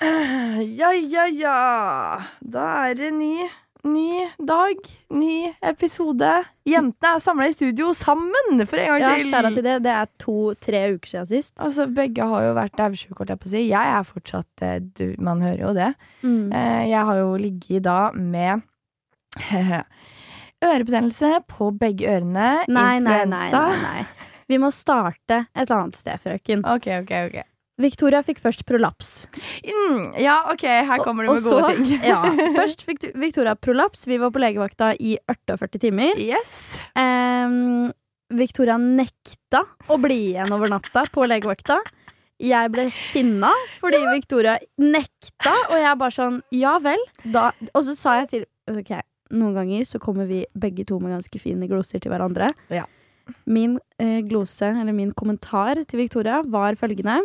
Ja, ja, ja. Da er det ny, ny dag, ny episode. Jentene er samla i studio sammen, for en gangs Ja, skyld. til det. Det er to-tre uker siden sist. Altså, Begge har jo vært daudsjuke, holdt jeg på å si. Jeg er fortsatt eh, du, Man hører jo det. Mm. Eh, jeg har jo ligget da med ørebetennelse på begge ørene. Nei, nei, nei, nei, nei. Vi må starte et annet sted, frøken. Ok, ok, ok. Victoria fikk først prolaps. Mm, ja, ok, her kommer du med Og gode så- ting. ja, først fikk Victoria prolaps. Vi var på legevakta i 48 timer. Yes. Um, Victoria nekta å bli igjen over natta på legevakta. Jeg ble sinna fordi Victoria nekta, og jeg bare sånn Ja vel. Da, og så sa jeg til Ok, noen ganger så kommer vi begge to med ganske fine gloser til hverandre. Ja. Min eh, glose, eller min kommentar til Victoria, var følgende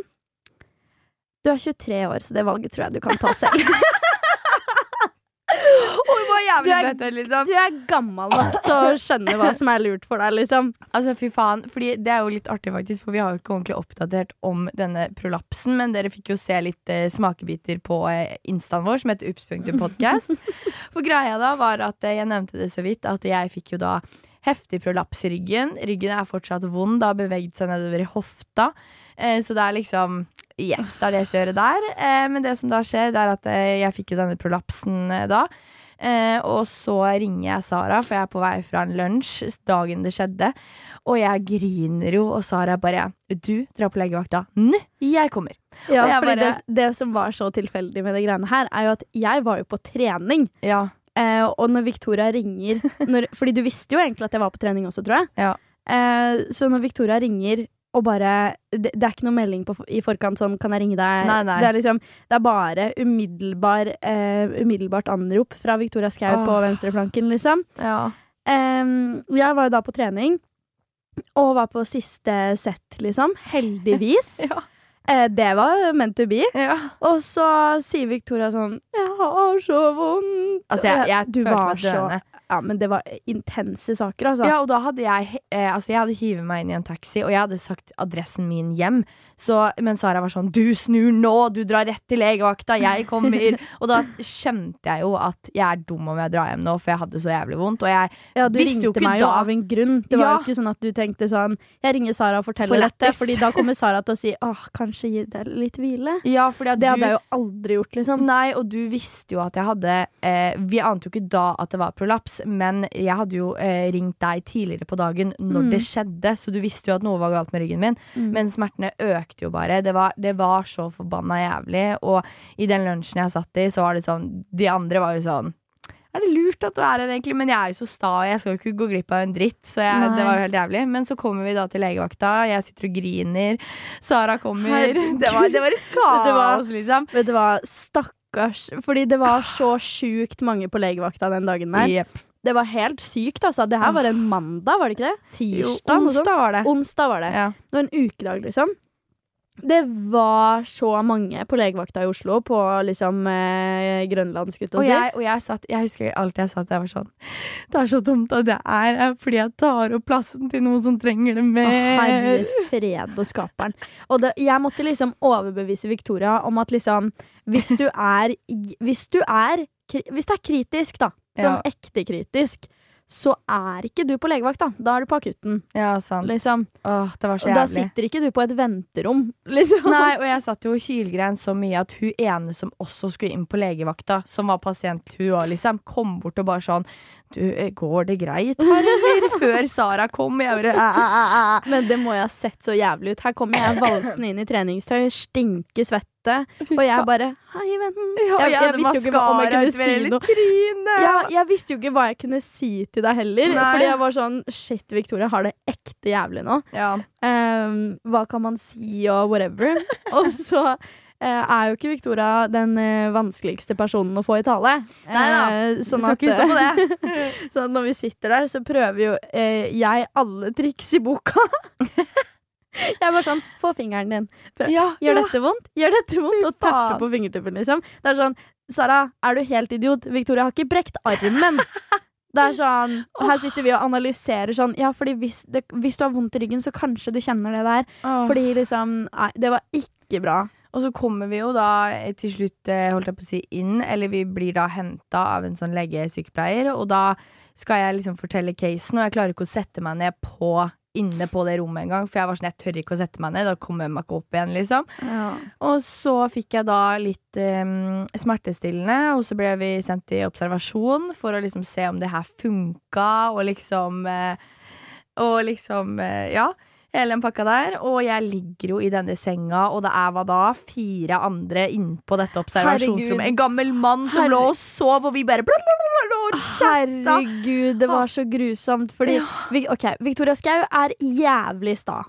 Du er 23 år, så det valget tror jeg du kan ta selv. Du er- bøtte, liksom. Du er gammel nok til å skjønne hva som er lurt for deg, liksom. Altså, fy faen. Fordi det er jo litt artig, faktisk, for vi har jo ikke ordentlig oppdatert om denne prolapsen, men dere fikk jo se litt eh, smakebiter på eh, instaen vår, som heter ups.podcast. for greia da var at eh, jeg nevnte det så vidt, at jeg fikk jo da heftig prolaps i ryggen. Ryggen er fortsatt vond, det har beveget seg nedover i hofta. Eh, så det er liksom Yes, det er det kjøret der. Eh, men det som da skjer, det er at eh, jeg fikk jo denne prolapsen eh, da. Eh, og så ringer jeg Sara, for jeg er på vei fra en lunsj dagen det skjedde. Og jeg griner jo, og Sara bare Du drar på legevakta. Nå, jeg kommer. Ja, jeg fordi bare- det, det som var så tilfeldig med det greiene her, er jo at jeg var jo på trening. Ja. Eh, og når Victoria ringer når, Fordi du visste jo egentlig at jeg var på trening også, tror jeg. Ja. Eh, så når Victoria ringer og bare det, det er ikke noe melding på, i forkant sånn 'Kan jeg ringe deg?' Nei, nei. Det er liksom Det er bare umiddelbar, eh, umiddelbart anrop fra Victoria Skau på Åh. venstreflanken, liksom. ja. Um, jeg var jo da på trening, og var på siste sett, liksom. Heldigvis. Ja. Eh, det var meant to be. ja. Og så sier Victoria sånn 'Jeg har så vondt'. Altså, jeg, jeg du var så. Ja, men det var intense saker, altså. Ja, og da hadde jeg eh, Altså, jeg hadde hivet meg inn i en taxi, og jeg hadde sagt adressen min hjem. Så, men Sara var sånn 'Du snur nå! Du drar rett til legevakta! Jeg kommer!' og da skjønte jeg jo at jeg er dum om jeg drar hjem nå, for jeg hadde så jævlig vondt. Og jeg Ja, du visste jo ringte ikke meg jo av en grunn. Det var Ja. jo ikke sånn at du tenkte sånn Jeg ringer Sara og forteller For dette. Fordi da kommer Sara til å si åh, kanskje gi deg litt hvile. Ja, fordi Det hadde du jeg jo aldri gjort, liksom. Nei, og du visste jo at jeg hadde eh, Vi ante jo ikke da at det var prolaps, men jeg hadde jo eh, ringt deg tidligere på dagen når Mm. det skjedde, så du visste jo at noe var galt med ryggen min. Mm. Men smertene økte jo bare. Det var, det var så forbanna jævlig. Og i den lunsjen jeg satt i, så var det sånn De andre var jo sånn er det lurt at du er her, egentlig? Men jeg er jo så sta, og jeg skal jo ikke gå glipp av en dritt. Så jeg, det var jo helt jævlig. Men så kommer vi da til legevakta, jeg sitter og griner. Sara kommer. Det var, det var et kaos, Det var- liksom. Vet du hva, stakkars. Fordi det var så sjukt mange på legevakta den dagen der. Yep. Det var helt sykt, altså. Det her var en mandag, var det ikke det? Tirsdag? onsdag var det. Onsdag var det. Ja. Det var en ukedag, liksom. Det var så mange på legevakta i Oslo, på liksom eh, Grønland, skulle Og å jeg, og jeg satt Jeg husker alltid jeg satt der var sånn Det er så dumt at jeg er her fordi jeg tar opp plassen til noen som trenger det Å, mer. Herre fred og skaperen. Og det, jeg måtte liksom overbevise Victoria om at liksom Hvis du er Hvis du er Hvis det er kritisk, da, sånn Ja. ekte kritisk, så er ikke du på legevakt, da. Da er du på akutten, Ja, sant. liksom. Åh, det var så Og da sitter ikke du på et venterom, liksom. Nei, og jeg satt jo og hylgrein så mye at hun ene som også skulle inn på legevakta, som var pasient, hun òg, liksom, kom bort og bare sånn Du, eh, går det greit her, eller? Før Sara kom. Jeg bare æ, æ, æ, æ. Men det må jo ha sett så jævlig ut. Her kommer jeg valsende inn i treningstøy, stinker svette, Fy og jeg bare Hei, vennen. ja, jeg- jeg, jeg visste jo ikke om jeg kunne si noe. Ja, jeg visste jo ikke hva jeg kunne si til deg heller. Nei. Fordi jeg var sånn Shit, Victoria har det ekte jævlig nå. Ja. Um, hva kan man si, og whatever. og så eh, er jo ikke Victoria den eh, vanskeligste personen å få i tale. Neida, Eh, sånn at, stå på så når vi sitter der, så prøver jo jeg alle triks i boka. Jeg er bare sånn Få fingeren din. Ja, Gjør ja. dette vondt? Gjør dette vondt? Og tappe på fingertuppen, liksom. Det er sånn Sara, er du helt idiot? Victoria har ikke brekt armen. Det er sånn Her sitter vi og analyserer sånn Ja, fordi hvis, det, hvis du har vondt i ryggen, så kanskje du kjenner det der. Oh. Fordi liksom Nei, det var ikke bra. Og så kommer vi jo da eh, til slutt eh, holdt jeg på å si, inn, eller vi blir da henta av en sånn legesykepleier, og da skal jeg liksom fortelle casen, og jeg klarer ikke å sette meg ned på inne på det rommet engang, for jeg var sånn, jeg tør ikke å sette meg ned. Da kommer jeg meg ikke opp igjen, liksom. Ja. Og så fikk jeg da litt um, smertestillende, og så ble vi sendt i observasjon for å liksom se om det her funka, og liksom uh, Og liksom, uh, ja. Hele den pakka der. Og jeg ligger jo i denne senga, og det er hva da? Fire andre innpå dette observasjonsrommet. En gammel mann som Herregud. lå og sov, og vi bare. Herregud, det var så grusomt. Fordi ja. ok, Victoria Skau er jævlig sta.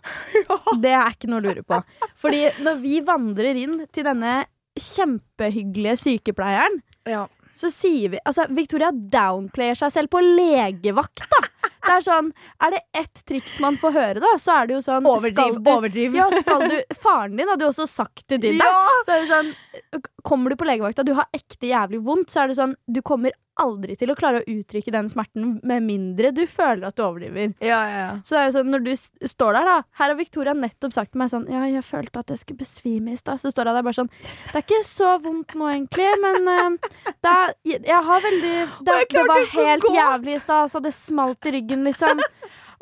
Det er ikke noe å lure på. Fordi når vi vandrer inn til denne kjempehyggelige sykepleieren, Ja. så sier vi Altså, Victoria downplayer seg selv på legevakt, da. Det er sånn, er det ett triks man får høre, da, så er det jo sånn Overdriv, du, overdriv. Ja, skal du Faren din hadde jo også sagt det til deg. Ja! Så er det sånn Kommer du på legevakta, du har ekte jævlig vondt, så er det sånn Du kommer aldri til å klare å uttrykke den smerten med mindre du føler at du overdriver. Ja, ja, ja. Så det er jo sånn, når du står der, da Her har Victoria nettopp sagt til meg sånn Ja, jeg følte at jeg skulle besvime i stad. Så står jeg der bare sånn Det er ikke så vondt nå, egentlig, men uh, det er Jeg, jeg har veldig da, det var helt jævlig i stad, så det smalt i ryggen, liksom.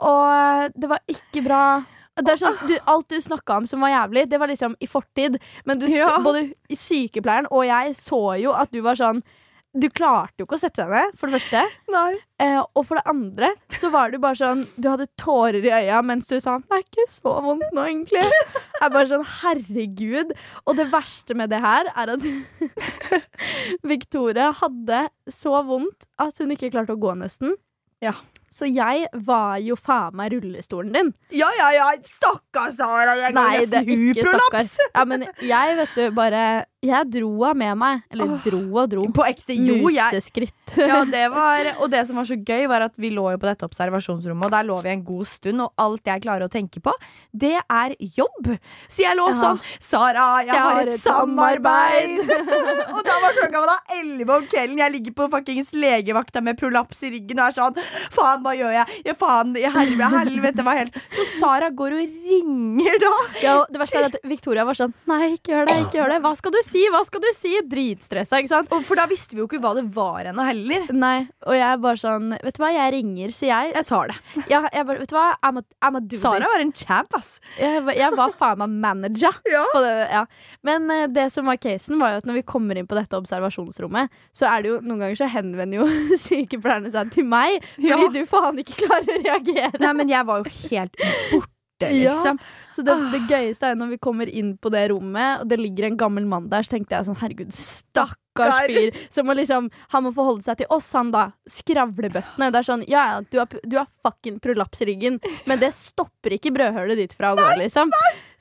Og det var ikke bra. Sånn, du, alt du snakka om som var jævlig, det var liksom i fortid. Men du, Ja. både sykepleieren og jeg så jo at du var sånn Du klarte jo ikke å sette deg ned, for det første. Eh, og for det andre så var du bare sånn Du hadde tårer i øya mens du sa 'det er ikke så vondt nå, egentlig'. Jeg er bare sånn herregud. Og det verste med det her er at Victoria hadde så vondt at hun ikke klarte å gå, nesten. Ja. Så jeg var jo faen meg rullestolen din. Ja, ja, ja. Stakkars Sara. Jeg Nei, går er nesten huprolaps. Ja, men jeg, vet du, bare Jeg dro henne med meg. Eller dro og dro. På ekte. Jo, jeg ja, det var, Og det som var så gøy, var at vi lå jo på dette observasjonsrommet, og der lå vi en god stund, og alt jeg klarer å tenke på, det er jobb. Så jeg lå Ja. sånn Sara, jeg, har et samarbeid! og da var klokka da elleve om kvelden. Jeg ligger på fuckings legevakta med prolaps i ryggen og er sånn Faen, hva gjør jeg? Ja, faen, i helvete, helvete, hva helt Så Sara går og ringer da. Ja, og det verste er at Victoria var sånn Nei, ikke gjør det, ikke gjør det. Hva skal du si? Hva skal du si? Dritstressa, ikke sant? Og For da visste vi jo ikke hva det var ennå heller. Nei, og jeg er bare sånn Vet du hva, jeg ringer, så jeg Jeg tar det. Ja, jeg bare, vet du hva, I'm a, I'm a do Sara this. var en champ, ass. Jeg, var- jeg var faen meg manager. Ja. På det, ja. Men eh, det som var casen, var jo at når vi kommer inn på dette observasjonsrommet, så er det jo noen ganger så henvender jo sykepleierne seg til meg, fordi Ja. du faen ikke klarer å reagere. Nei, men jeg var jo helt borte, Ja. liksom. Så det, det gøyeste er når vi kommer inn på det rommet, og det ligger en gammel mann der, så tenkte jeg sånn herregud, stakkars fyr. Som må liksom, han må forholde seg til oss, han da. Skravlebøttene. Det er sånn, ja ja, du har, du har fucking prolaps i ryggen, men det stopper ikke brødhølet ditt fra å gå, liksom.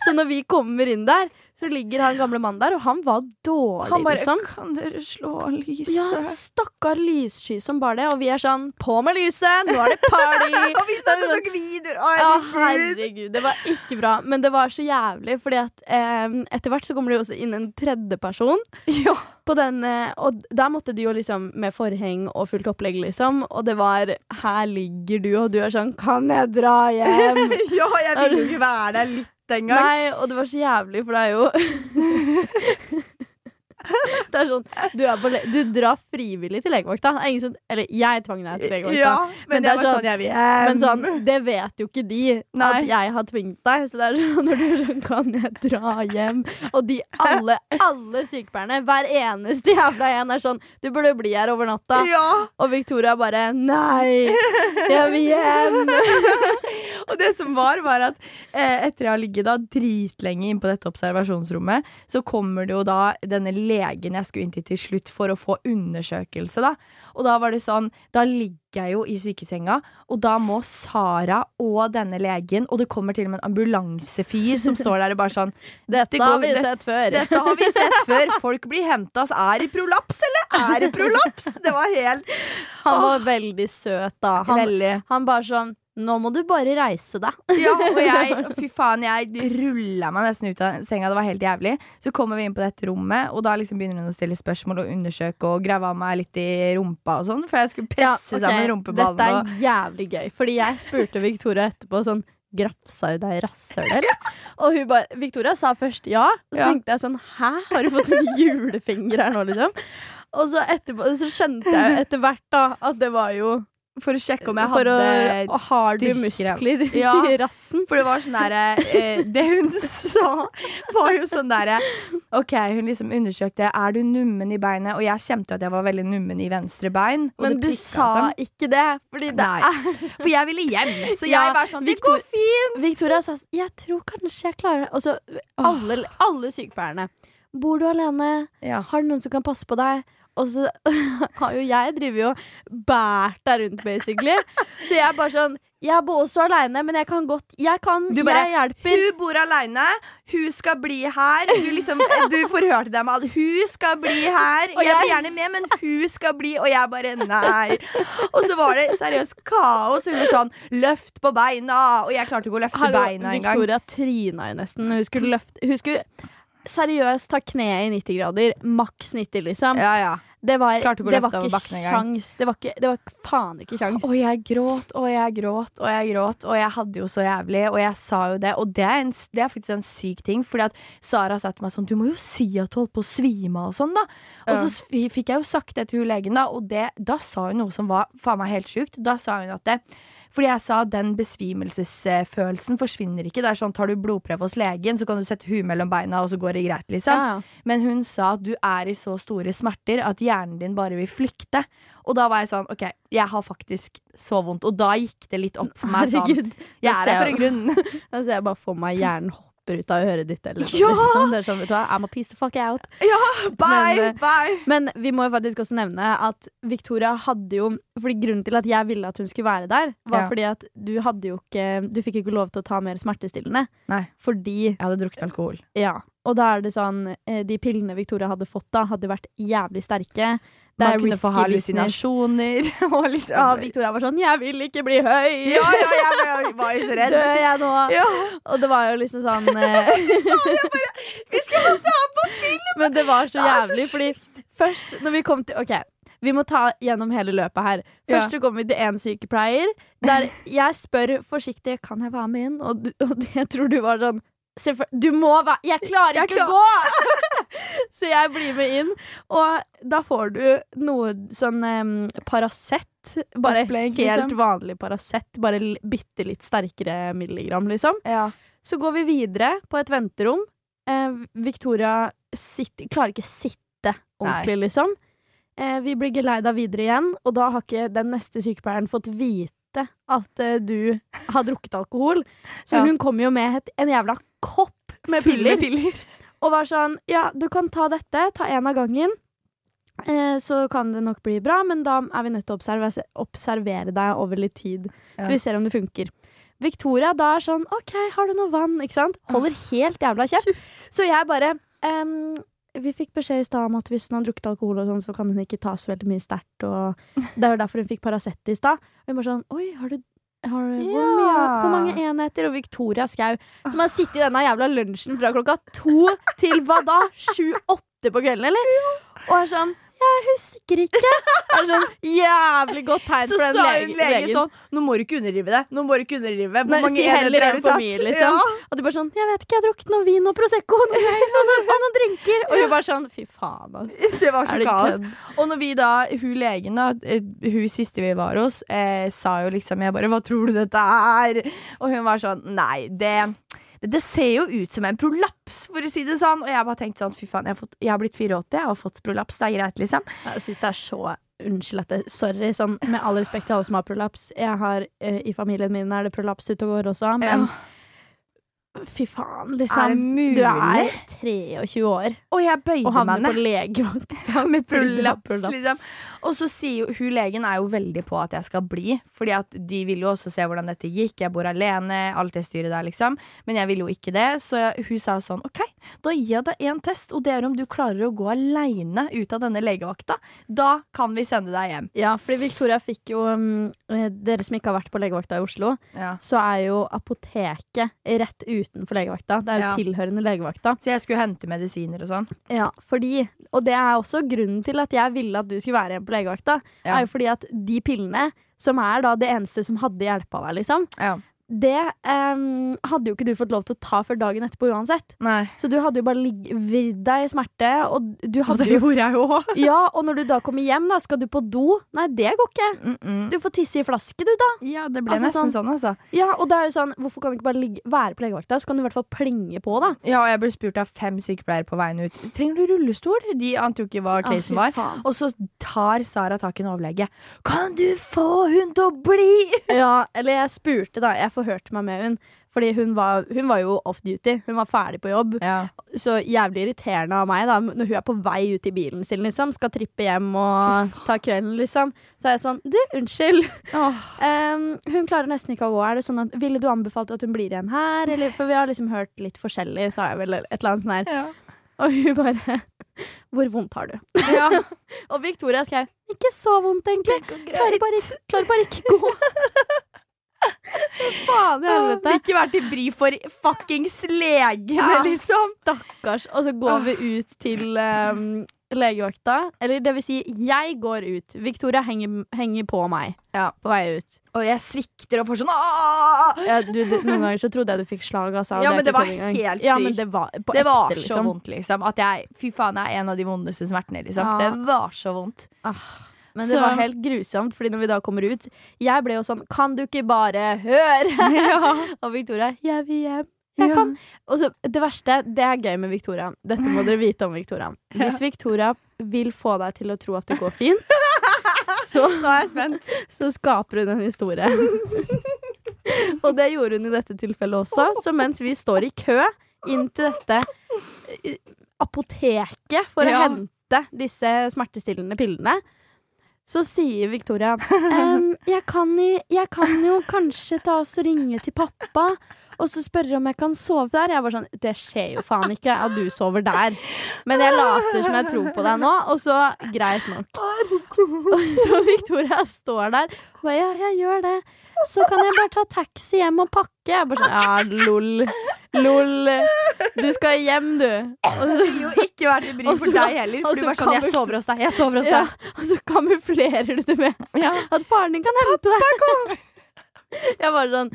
Så når vi kommer inn der, så ligger han gamle mannen der, og han var dårlig, Han bare liksom. Kan dere slå lyset? Ja, stakkar lyssky som bare det, og vi er sånn På med lyset! Nå er det party! Og vi satt og tok videoer! Å, Ja, herregud. herregud. Det var ikke bra. Men det var så jævlig, fordi at eh, etter hvert så kommer det jo også inn en tredjeperson. Ja. På den, eh, og der måtte de jo liksom med forheng og fullt opplegg, liksom. Og det var Her ligger du, og du er sånn Kan jeg dra hjem? ja, jeg ville jo ikke være der litt engang. Nei, og det var så jævlig, for det er jo Det er sånn Du, er på du drar frivillig til legevakta. Som Eller jeg tvang deg til legevakta. Ja, men, Men det er sånn- sånn. Men sånn, det vet jo ikke de Nei. at jeg har tvingt deg. Så det er sånn når du er sånn Kan jeg dra hjem? Og de alle, alle sykepleierne, hver eneste jævla en, er sånn Du burde bli her over natta. Ja, Og Victoria bare Nei, jeg vil hjem. og det som var, var at eh, etter jeg har ligget da dritlenge inne på dette observasjonsrommet, så kommer det jo da denne legen jeg skulle inn til til slutt for å få undersøkelse, da. Og da var det sånn, da ligger jeg jo i sykesenga, og da må Sara og denne legen, og det kommer til og med en ambulansefyr som står der og bare sånn Dette Det har vi sett før. Dette har vi sett før. Folk blir henta. Er det prolaps, eller er det prolaps? Det var helt Han var veldig søt, da. Han, han bare sånn Nå må du bare reise deg. Ja, og jeg, fy faen, jeg rulla meg nesten ut av senga. Det var helt jævlig. Så kommer vi inn på dette rommet, og da liksom begynner hun å stille spørsmål og undersøke og grave av meg litt i rumpa og sånn, for jeg skulle presse Ja, okay. sammen rumpeballene. Dette er jævlig gøy. Fordi jeg spurte Victoria etterpå sånn grafsa jo deg i rasshølet, eller? Og hun bare Victoria sa først ja, og så Ja. tenkte jeg sånn Hæ, har du fått en julefinger her nå, liksom? Og så etterpå så skjønte jeg etter hvert da at det var jo For å sjekke om jeg for å hadde å, Har du muskler Ja. i rassen? For det var sånn derre eh, Det hun sa, var jo sånn derre OK, hun liksom undersøkte Er du nummen i beinet, og jeg kjente at jeg var veldig nummen i venstre bein. Men du sa altså. ikke det, fordi det Nei. er For jeg ville hjem, så Ja, jeg var sånn Det går fint! Victoria sa sånn, jeg tror kanskje jeg klarer. Og så alle, alle sykepleierne. Bor du alene? Ja. Har du noen som kan passe på deg? Og så har jo jeg driver jo bært deg rundt, basically. Så jeg er bare sånn Jeg bor også aleine, men jeg kan godt Jeg kan, Du bare, jeg hjelper. Hun bor aleine, hun skal bli her. Du, liksom, du forhørte deg med alle. hun skal bli her. Og Jeg jeg- blir gjerne med, men hun skal bli Og jeg bare nei. Og så var det seriøst kaos. Hun var sånn løft på beina. Og jeg klarte ikke å løfte Hallo, beina engang. Victoria tryna jo nesten. Hun skulle løfte Hun skulle seriøst ta kneet i 90 grader. Maks 90, liksom. Ja, ja. Det var, det var ikke sjans. Det var, ikke, det var faen ikke sjans. Og jeg gråt og jeg gråt og jeg gråt, og jeg hadde jo så jævlig. Og jeg sa jo det, og det er, en, det er faktisk en syk ting. Fordi at Sara sa til meg sånn Du må jo si at du holdt på å svime av og sånn, da. Og Ja. så fikk jeg jo sagt det til hun legen, da, og det, da sa hun noe som var faen meg helt sjukt. Da sa hun at det fordi jeg sa den besvimelsesfølelsen forsvinner ikke. Det er sånn, Tar du blodprøve hos legen, så kan du sette huet mellom beina, og så går det greit. liksom Ja, men hun sa at du er i så store smerter at hjernen din bare vil flykte. Og da var jeg sånn, ok, jeg har faktisk så vondt. Og da gikk det litt opp for meg sånn, Herregud. jeg er her for en grunn. Da ser jeg bare for meg hjernen hopper ut av øret ditt. Eller Ja! liksom. Det er sånn, vet du hva, I'm a piece the fuck out. Bye, Men, eh, bye. Men vi må jo faktisk også nevne at Victoria hadde jo Fordi Grunnen til at jeg ville at hun skulle være der, var Ja. fordi at du hadde jo ikke Du fikk ikke lov til å ta mer smertestillende. Nei. Fordi Jeg hadde drukket alkohol. Ja. Og da er det sånn eh, De pillene Victoria hadde fått da, hadde vært jævlig sterke. Det Man kunne få hallusinasjoner. Og liksom, Ja, Victoria var sånn 'Jeg vil ikke bli høy'. ja, ja, jeg, jeg var jo så redd. Dør jeg nå? Ja, Og det var jo liksom sånn eh, vi skulle ta på film! Men det var så Det jævlig, fordi først når vi kom til OK, vi må ta gjennom hele løpet her. Først så kommer vi til én sykepleier, der jeg spør forsiktig Kan jeg være med inn, og, du, og jeg tror du var sånn Du må være Jeg klarer Jeg ikke å gå! så jeg blir med inn, og da får du noe sånn um, Paracet. Bare Opplegg, helt liksom. vanlig Paracet, bare bitte litt sterkere milligram, liksom. Ja. Så går vi videre på et venterom. Eh, Victoria sitter, klarer ikke sitte ordentlig, liksom. Eh, vi blir geleida videre igjen, og da har ikke den neste sykepleieren fått vite at eh, du har drukket alkohol. Så Ja. hun kommer jo med et, en jævla kopp med piller. piller. Og var sånn Ja, du kan ta dette, ta én av gangen. Eh, så kan det nok bli bra, men da er vi nødt til å observere, observere deg over litt tid. Ja. Vi ser om det funker. Victoria da er sånn OK, har du noe vann? Ikke sant? Holder helt jævla kjeft. Så jeg bare um, Vi fikk beskjed i stad om at hvis hun har drukket alkohol, og sånn, så kan hun ikke ta så veldig mye sterkt. Og det er jo derfor hun fikk Paracet i stad. Og hun bare sånn Oi, har du har du, hvor, mye, hvor mange enheter? Og Victoria Skau, som har sittet i denne jævla lunsjen fra klokka to til hva da? Sju-åtte på kvelden, eller? Og er sånn Jeg husker ikke. Det er sånn jævlig godt tegn Så for den sa hun legen legen. sånn Nå må du ikke underdrive det. Nå må du ikke underdrive. Hvor Nei, mange si enheter har du tatt? mye, liksom. Ja. Og de bare sånn 'Jeg vet ikke, jeg har drukket noe vin og Prosecco og noen, og noen, og noe drinker.' Og hun bare sånn 'Fy faen, altså. Det var så det kaos. Og når vi da, hun legen da, eh, hun siste vi var hos, eh, sa jo liksom Jeg bare 'Hva tror du dette er?' Og hun var sånn Nei, det det, ser jo ut som en prolaps, for å si det sånn. Og jeg bare tenkte sånn, fy faen, jeg har, fått, jeg har blitt 84, jeg har fått prolaps, det er greit, liksom. Jeg syns det er så Unnskyld at det Sorry, sånn med all respekt til alle som har prolaps. Jeg har eh, I familien min er det prolaps ute og går også, men fy faen, liksom. Er det liksom. mulig? Du er 23 år Og jeg bøyde meg havner på ned. legevakt Med prolaps, liksom. Og så sier hun legen er jo veldig på at jeg skal bli, Fordi at de vil jo også se hvordan dette gikk. Jeg bor alene, alt det styret der, liksom. Men jeg vil jo ikke det, så hun sa sånn OK, da gir jeg deg én test, og det er om du klarer å gå aleine ut av denne legevakta. Da kan vi sende deg hjem. Ja, fordi Victoria fikk jo um, eh, Dere som ikke har vært på legevakta i Oslo, Ja. så er jo apoteket rett utenfor legevakta. Det er jo Ja. tilhørende legevakta. Så jeg skulle hente medisiner og sånn. Ja, fordi, og det er også grunnen til at jeg ville at du skulle være igjen på legevakta, Ja. er jo fordi at de pillene, som er da det eneste som hadde hjelpa deg, liksom, Ja. Det um, hadde jo ikke du fått lov til å ta før dagen etterpå uansett. Nei. Så du hadde jo bare ligg- vridd deg i smerte, og du Og det jo gjorde jeg jo òg. Ja, og når du da kommer hjem, da, skal du på do? Nei, det går ikke. Mm -mm. Du får tisse i flaske, du, da. Ja, det ble Altså, nesten sånn, altså. Ja, og det er jo sånn, Hvorfor kan du ikke bare ligge, være på legevakta? Så kan du i hvert fall plinge på, da. Ja, og jeg ble spurt av fem sykepleiere på veien ut. Trenger du rullestol? De ante jo ikke hva casen Ah, var. Og så tar Sara tak i en overlege. Kan du få hun til å bli? Ja, eller jeg spurte, da. Jeg forhørte meg med hun. Fordi hun var, hun var jo off duty. Hun var ferdig på jobb. Ja. Så jævlig irriterende av meg, da. Når hun er på vei ut i bilen sin, liksom. Skal trippe hjem og ta kvelden, liksom. Så er jeg sånn Du, unnskyld. Em, hun klarer nesten ikke å gå. Er det sånn at Ville du anbefalt at hun blir igjen her? Eller, for vi har liksom hørt litt forskjellig, sa jeg vel. Et eller annet sånn her. Ja. Og hun bare Hvor vondt har du? ja. Og Victoria skrev Ikke så vondt, egentlig. Klarer bare, klarer bare ikke gå. Faen i helvete. Ikke vært i bry for fuckings legene, liksom. Stakkars. Og så går vi ut til um, legevakta. Eller det vil si, jeg går ut. Victoria henger, henger på meg Ja. på vei ut. Og jeg svikter og får sånn Ja, du, du, noen ganger så trodde jeg du fikk slag. Altså, Ja, men det var helt sykt. Ja, det var Det var ekte, så liksom. vondt, liksom. At jeg Fy faen, det er en av de vondeste smertene, liksom. Det var så vondt. Men det Så- var helt grusomt, Fordi når vi da kommer ut Jeg ble jo sånn Kan du ikke bare høre? og Victoria Jeg vil hjem. Jeg Ja. kan. Og så, det verste, det er gøy med Victoria. Dette må dere vite om Victoria. Hvis Victoria vil få deg til å tro at det går fint, så, så skaper hun en historie. og det gjorde hun i dette tilfellet også. Så mens vi står i kø inn til dette eh, apoteket for å hente disse smertestillende pillene, så sier Victoria um, jeg, kan i, jeg kan jo kanskje ta oss og ringe til pappa og så spørre om jeg kan sove der. Jeg var sånn, Det skjer jo faen ikke at du sover der. Men jeg later som jeg tror på deg nå, og så greit nok. Og så Victoria står der og bare, ja, jeg gjør det. Så kan jeg bare ta taxi hjem og pakke. Jeg bare sånn, ja, lol. Lol. Du skal hjem, du. Og så, vil jo ikke være til bry for deg heller. For du var sånn Jeg sover hos deg. Jeg sover hos ja, deg. og så kamuflerer du det med Ja. at faren din kan hente deg. Jeg var sånn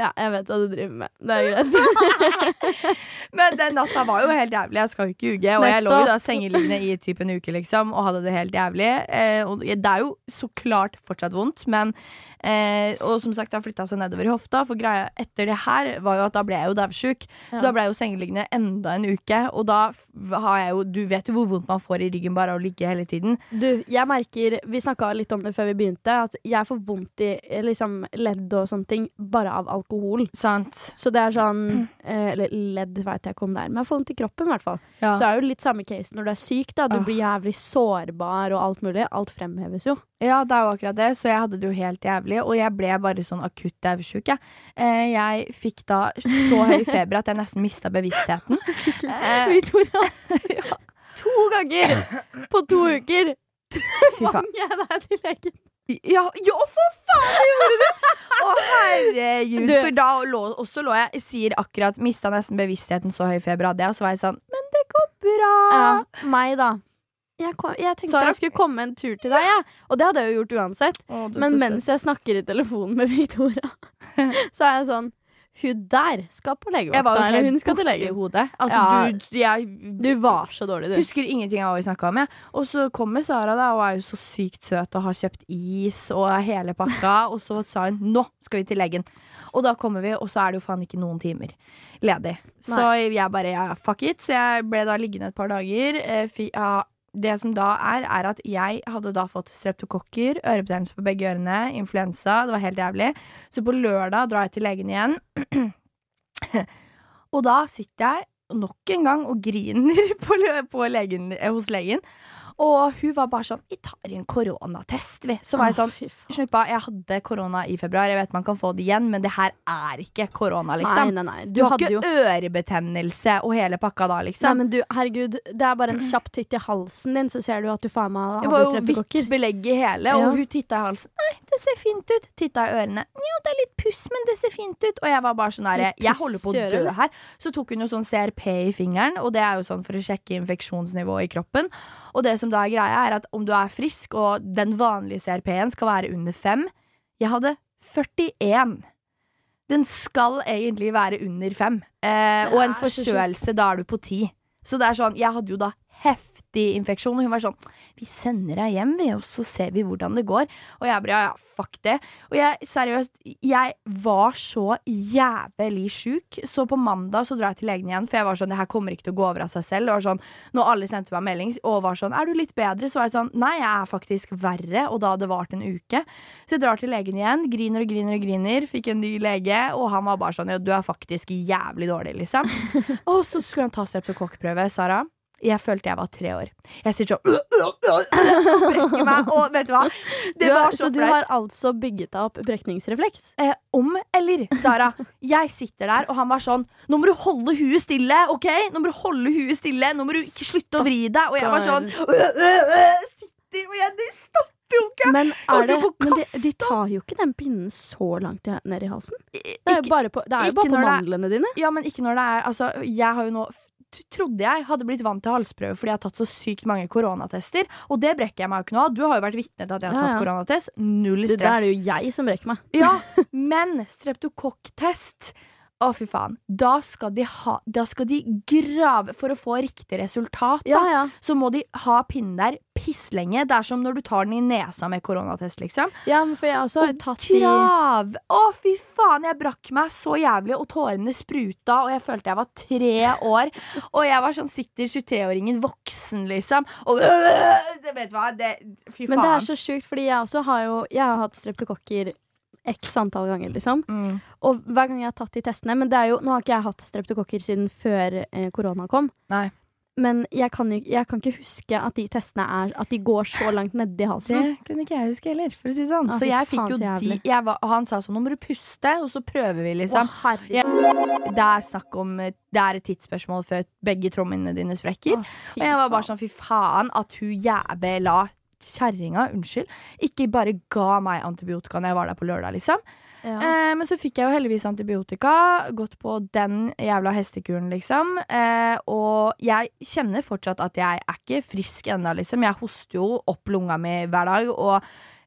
Ja, jeg vet hva du driver med. Det er greit. Men den natta var jo helt jævlig. Jeg skal jo ikke ljuge. Og jeg lå jo da sengeliggende i typ en uke, liksom, og hadde det helt jævlig. Eh, og det er jo så klart fortsatt vondt, men eh, Og som sagt, det har flytta seg nedover i hofta. For greia etter det her var jo at da ble jeg jo daudsjuk. Ja. Så da ble jeg jo sengeliggende enda en uke. Og da har jeg jo Du vet jo hvor vondt man får i ryggen bare av å ligge hele tiden. Du, jeg merker Vi snakka litt om det før vi begynte, at jeg får vondt i eh, liksom, ledd og sånne ting bare av alkohol. Sant? Så det er sånn eh, Eller ledd veit jeg ikke om det er, men jeg får vondt i kroppen i hvert fall. Ja. Så er jo litt samme case når du er syk. da Du Ah. blir jævlig sårbar og alt mulig. Alt fremheves jo. Ja, det er jo akkurat det, så jeg hadde det jo helt jævlig. Og jeg ble bare sånn akutt daudsjuk. Jeg. Eh, jeg fikk da så høy feber at jeg nesten mista bevisstheten. Eh, ja. To ganger på to uker fy faen. tvang jeg deg til legen. Ja, ja, for faen, det gjorde du! Å, herregud. Du- For da lå, også lå jeg Sier akkurat mista nesten bevisstheten, så høy feber hadde jeg. Og så var jeg sånn Men det går bra. Ja, meg, da. Jeg, kom, jeg tenkte Sara? jeg skulle komme en tur til deg, ja. Og det hadde jeg jo gjort uansett. Å, Men mens jeg snakker i telefonen med Victoria, så er jeg sånn Hun der skal på legevakta. Eller hun skal til legen. hodet. Altså, Ja. du, jeg Du var så dårlig, du. husker ingenting av hva vi snakka om. Jeg. Og så kommer Sara, da, og er jo så sykt søt og har kjøpt is og hele pakka. Og så sa hun 'nå skal vi til legen'. Og da kommer vi, og så er det jo faen ikke noen timer ledig. Så jeg bare ja, fuck it. Så jeg ble da liggende et par dager. Eh, fi- ja, det som da er, er at jeg hadde da fått streptokokker, ørebetennelse på begge ørene, influensa. Det var helt jævlig. Så på lørdag drar jeg til legen igjen. og da sitter jeg nok en gang og griner på, på legen, hos legen. Og hun var bare sånn Vi tar en koronatest, vi. Så var jeg sånn. Snuppa, jeg hadde korona i februar. Jeg vet man kan få det igjen, men det her er ikke korona, liksom. Nei, nei, nei. Du, Du, har hadde ikke jo ørebetennelse og hele pakka da, Nei, liksom. men du, herregud, det er bare en kjapp titt i halsen din, så ser du at du faen meg det var jo hvitt belegg i hele, og Ja. hun titta i halsen. Nei, det ser fint ut. Titta i ørene. Ja, det er litt puss, men det ser fint ut. Og jeg var bare sånn derre Jeg holder på å dø her. Så tok hun jo sånn CRP i fingeren, og det er jo sånn for å sjekke infeksjonsnivået i kroppen. Og det som da er greia, er at om du er frisk, og den vanlige CRP-en skal være under fem, Jeg hadde 41. Den skal egentlig være under fem. Eh, og en forkjølelse, da er du på ti. Så det er sånn Jeg hadde jo da heft 50-infeksjon. Og hun var sånn Vi sender deg hjem, vi, og så ser vi hvordan det går. Og jeg bare ja, ja, fuck det. Og jeg, seriøst, jeg var så jævlig sjuk. Så på mandag så drar jeg til legen igjen, for jeg var sånn Det her kommer ikke til å gå over av seg selv. Det var sånn, Når alle sendte meg melding og var sånn Er du litt bedre? Så var jeg sånn Nei, jeg er faktisk verre. Og da hadde det vart en uke. Så jeg drar til legen igjen, griner og griner og griner. Fikk en ny lege, og han var bare sånn Ja, du er faktisk jævlig dårlig, liksom. og så skulle han ta streptokokkprøve, Sara. Jeg følte jeg var tre år. Jeg sitter sånn brekker meg, og vet du hva? Det Du har, var så så du har altså bygget deg opp brekningsrefleks? Eh, om eller, Sara. Jeg sitter der, og han var sånn Nå må du holde huet stille, OK? Nå må du holde huet stille. Nå må du ikke slutte å vri deg. Og jeg var sånn øh, øh, øh, Sitter, og jeg det stopper jo ikke. Men, er det, men de, de tar jo ikke den pinnen så langt ned i halsen. Det er jo bare på, det jo bare på når det mandlene dine. ja, men ikke når det er Altså, jeg har jo nå Trodde jeg hadde blitt vant til halsprøve fordi jeg har tatt så sykt mange koronatester. Og det brekker jeg meg jo ikke nå av. Du har jo vært vitne til at jeg har tatt ja. koronatest. Null Det, det er jo jeg som brekker meg. Ja, men streptokokktest Å, fy faen. Da skal, de ha, da skal de grave For å få riktig resultat, da, Ja, ja. så må de ha pinnen der pisslenge. Det er som når du tar den i nesa med koronatest, liksom. ja men for jeg også har Og tatt de krav! Å, fy faen! Jeg brakk meg så jævlig, og tårene spruta, og jeg følte jeg var tre år. Og jeg var sånn sitter 23-åringen voksen, liksom. Og øh, vet du hva, det Fy faen. Men det er så sjukt, fordi jeg også har jo Jeg har hatt streptokokker x antall ganger, liksom. mm. Og hver gang jeg har tatt de testene Men det er jo, nå har ikke jeg hatt streptokokker siden før eh, korona kom. Nei. Men jeg kan, jeg kan ikke huske at de testene er At de går så langt nedi halsen. Det kunne ikke jeg huske heller, for å si det sånn. Ah, så jeg fikk jo de jeg var, Han sa sånn, nå må du puste, og så prøver vi, Å, liksom. herregud. Det er snakk om Det er et tidsspørsmål før begge trommene dine sprekker. Å, Og jeg var bare sånn, fy faen, at hun jævla kjerringa, unnskyld, ikke bare ga meg antibiotika når jeg var der på lørdag, liksom. ja. Eh, men så fikk jeg jo heldigvis antibiotika, gått på den jævla hestekuren, liksom. Eh, og jeg kjenner fortsatt at jeg er ikke frisk ennå, liksom. Jeg hoster jo opp lunga mi hver dag, og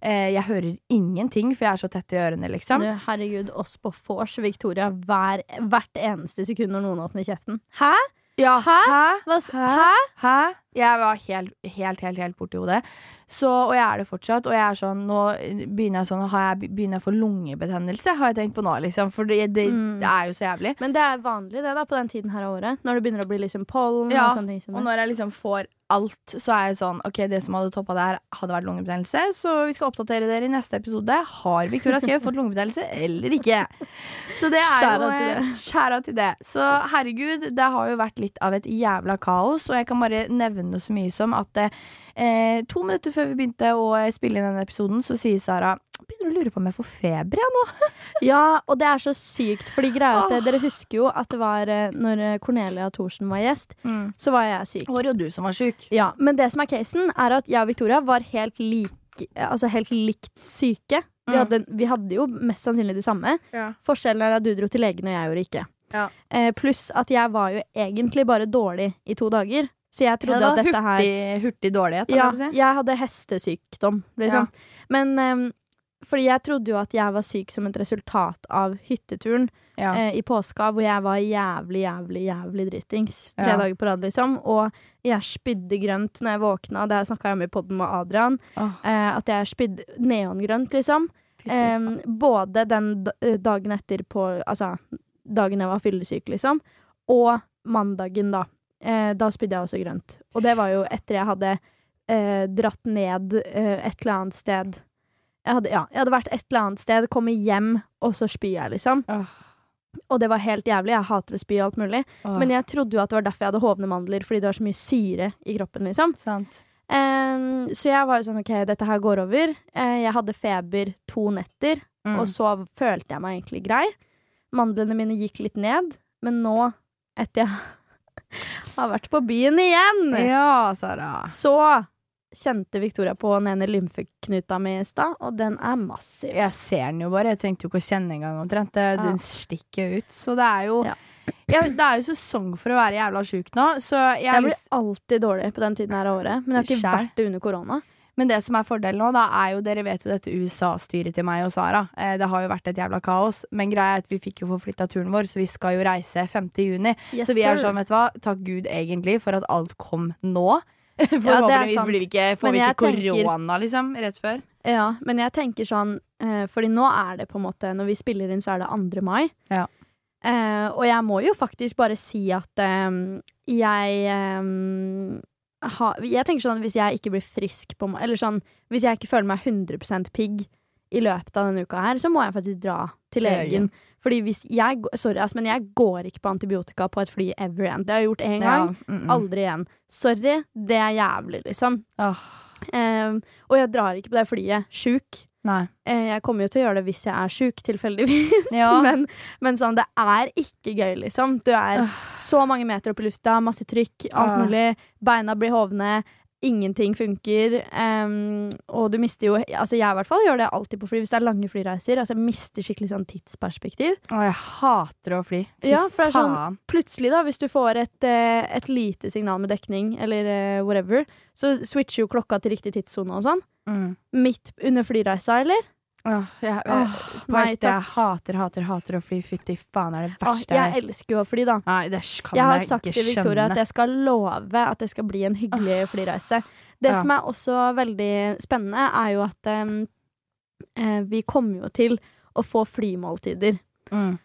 eh, jeg hører ingenting, for jeg er så tett i ørene, liksom. Du, herregud, oss på vors, Victoria, hver, hvert eneste sekund når noen åpner kjeften. Hæ? Ja, Hæ? Hæ? Hæ? hæ? Hæ? Jeg var helt, helt, helt, helt borti hodet. Så, og jeg er det fortsatt. Og jeg er sånn, nå begynner jeg sånn har jeg, Begynner jeg å få lungebetennelse, har jeg tenkt på nå, liksom. For det, det, Mm. det er jo så jævlig. Men det er vanlig det da på den tiden her av året. Når det begynner å bli liksom pollen Ja, og sånne ting. Som Og når jeg liksom får alt, så er jeg sånn OK, det som hadde toppa her, hadde vært lungebetennelse. Så vi skal oppdatere dere i neste episode. Har Victoria Skau fått lungebetennelse eller ikke? Så det er Skjæra jo til det. eh, Skjæra til det. Så herregud, det har jo vært litt av et jævla kaos. Og jeg kan bare nevne så mye som at eh, to minutter før vi begynte å spille inn denne episoden, så sier Sara Begynner å lure på om jeg får feber, jeg nå. Ja, og det er så sykt, fordi greia at dere husker jo at det var eh, når Cornelia Thorsen var gjest, så var jeg syk. Det var jo du som var syk. Ja, Men det som er casen, er at jeg og Victoria var helt like Altså helt likt syke. Vi Mm. hadde, vi hadde jo mest sannsynlig det samme. Ja. Forskjellen er at du dro til legen, og jeg gjorde ikke. Ja. Eh, pluss at jeg var jo egentlig bare dårlig i to dager. Så jeg trodde at dette her hurtig, hurtig dårlighet. Ja, si. jeg hadde hestesykdom, liksom. Men um, fordi jeg trodde jo at jeg var syk som et resultat av hytteturen Ja. eh, i påska, hvor jeg var jævlig, jævlig, jævlig dritings tre Ja. dager på rad, liksom. Og jeg spydde grønt når jeg våkna, det snakka jeg om i poden med Adrian. Oh. Eh, at jeg spydde neongrønt, liksom. Eh, både den eh, dagen etter på Altså dagen jeg var fyllesyk, liksom, og mandagen, da. Eh, da spydde jeg også grønt. Og det var jo etter jeg hadde eh, dratt ned eh, et eller annet sted. Jeg hadde, ja, jeg hadde vært et eller annet sted, kommet hjem, og så spyr jeg, liksom. Åh, Og det var helt jævlig. Jeg hater å spy og alt mulig. åh. Men jeg trodde jo at det var derfor jeg hadde hovne mandler, fordi det var så mye syre i kroppen, liksom. Sant. Um, så jeg var jo sånn OK, dette her går over. Uh, jeg hadde feber to netter. Mm. Og så følte jeg meg egentlig grei. Mandlene mine gikk litt ned, men nå, etter jeg har vært på byen igjen, Ja, Sara. så kjente Victoria på den ene lymfeknuta mi i stad, og den er massiv. Jeg ser den jo bare. Jeg trengte jo ikke å kjenne engang omtrent. Det- Ja. Den stikker ut. Så det er jo Ja. ja, Det er jo sesong for å være jævla sjuk nå, så jeg, Jeg blir lyst alltid dårlig på den tiden her av året, men jeg har ikke Kjær. vært det under korona. Men det som er fordelen nå, da, er jo Dere vet jo dette USA-styret til meg og Sara. Eh, det har jo vært et jævla kaos. Men greia er at vi fikk jo forflytta turen vår, så vi skal jo reise 5. juni. Yes, så vi er sånn, vet du hva, takk Gud egentlig for at alt kom nå. Forhåpentligvis ja, blir vi ikke, får vi ikke korona, liksom, rett før. Ja, men jeg tenker sånn eh, Fordi nå er det på en måte Når vi spiller inn, så er det 2. mai. Ja. Eh, og jeg må jo faktisk bare si at eh, jeg eh, ha, Jeg tenker sånn at hvis jeg ikke blir frisk på Eller sånn Hvis jeg ikke føler meg 100% pigg i løpet av denne uka her, så må jeg faktisk dra til legen. legen. Fordi hvis jeg Sorry, ass, men jeg går ikke på antibiotika på et fly ever igjen. Det har jeg gjort én gang. Ja, mm, mm. Aldri igjen. Sorry, det er jævlig, liksom. Oh. Um, og jeg drar ikke på det flyet sjuk. Nei. Eh, Jeg kommer jo til å gjøre det hvis jeg er sjuk, tilfeldigvis. Ja. Men, men sånn, det er ikke gøy, liksom. Du er så mange meter opp i lufta, masse trykk, alt mulig. Beina blir hovne. Ingenting funker. Um, og du mister jo Altså, jeg i hvert fall gjør det alltid på fly hvis det er lange flyreiser. Altså, jeg mister skikkelig sånn tidsperspektiv. Åh, jeg hater å fly. Fy Ja, for det er sånn- faen. Plutselig, da, hvis du får et, eh, et lite signal med dekning, eller eh, whatever, så switcher jo klokka til riktig tidssone og sånn. Mm. Midt under flyreisa, eller? Åh, jeg, Åh, nei, ekte, jeg hater, hater, hater å fly. Fytti faen, er det verste verste jeg elsker jo å fly, da. Nei, det kan Jeg har jeg sagt til Victoria skjønne. at jeg skal love at det skal bli en hyggelig flyreise. Det Ja. som er også veldig spennende, er jo at um, vi kommer jo til å få flymåltider. Mm.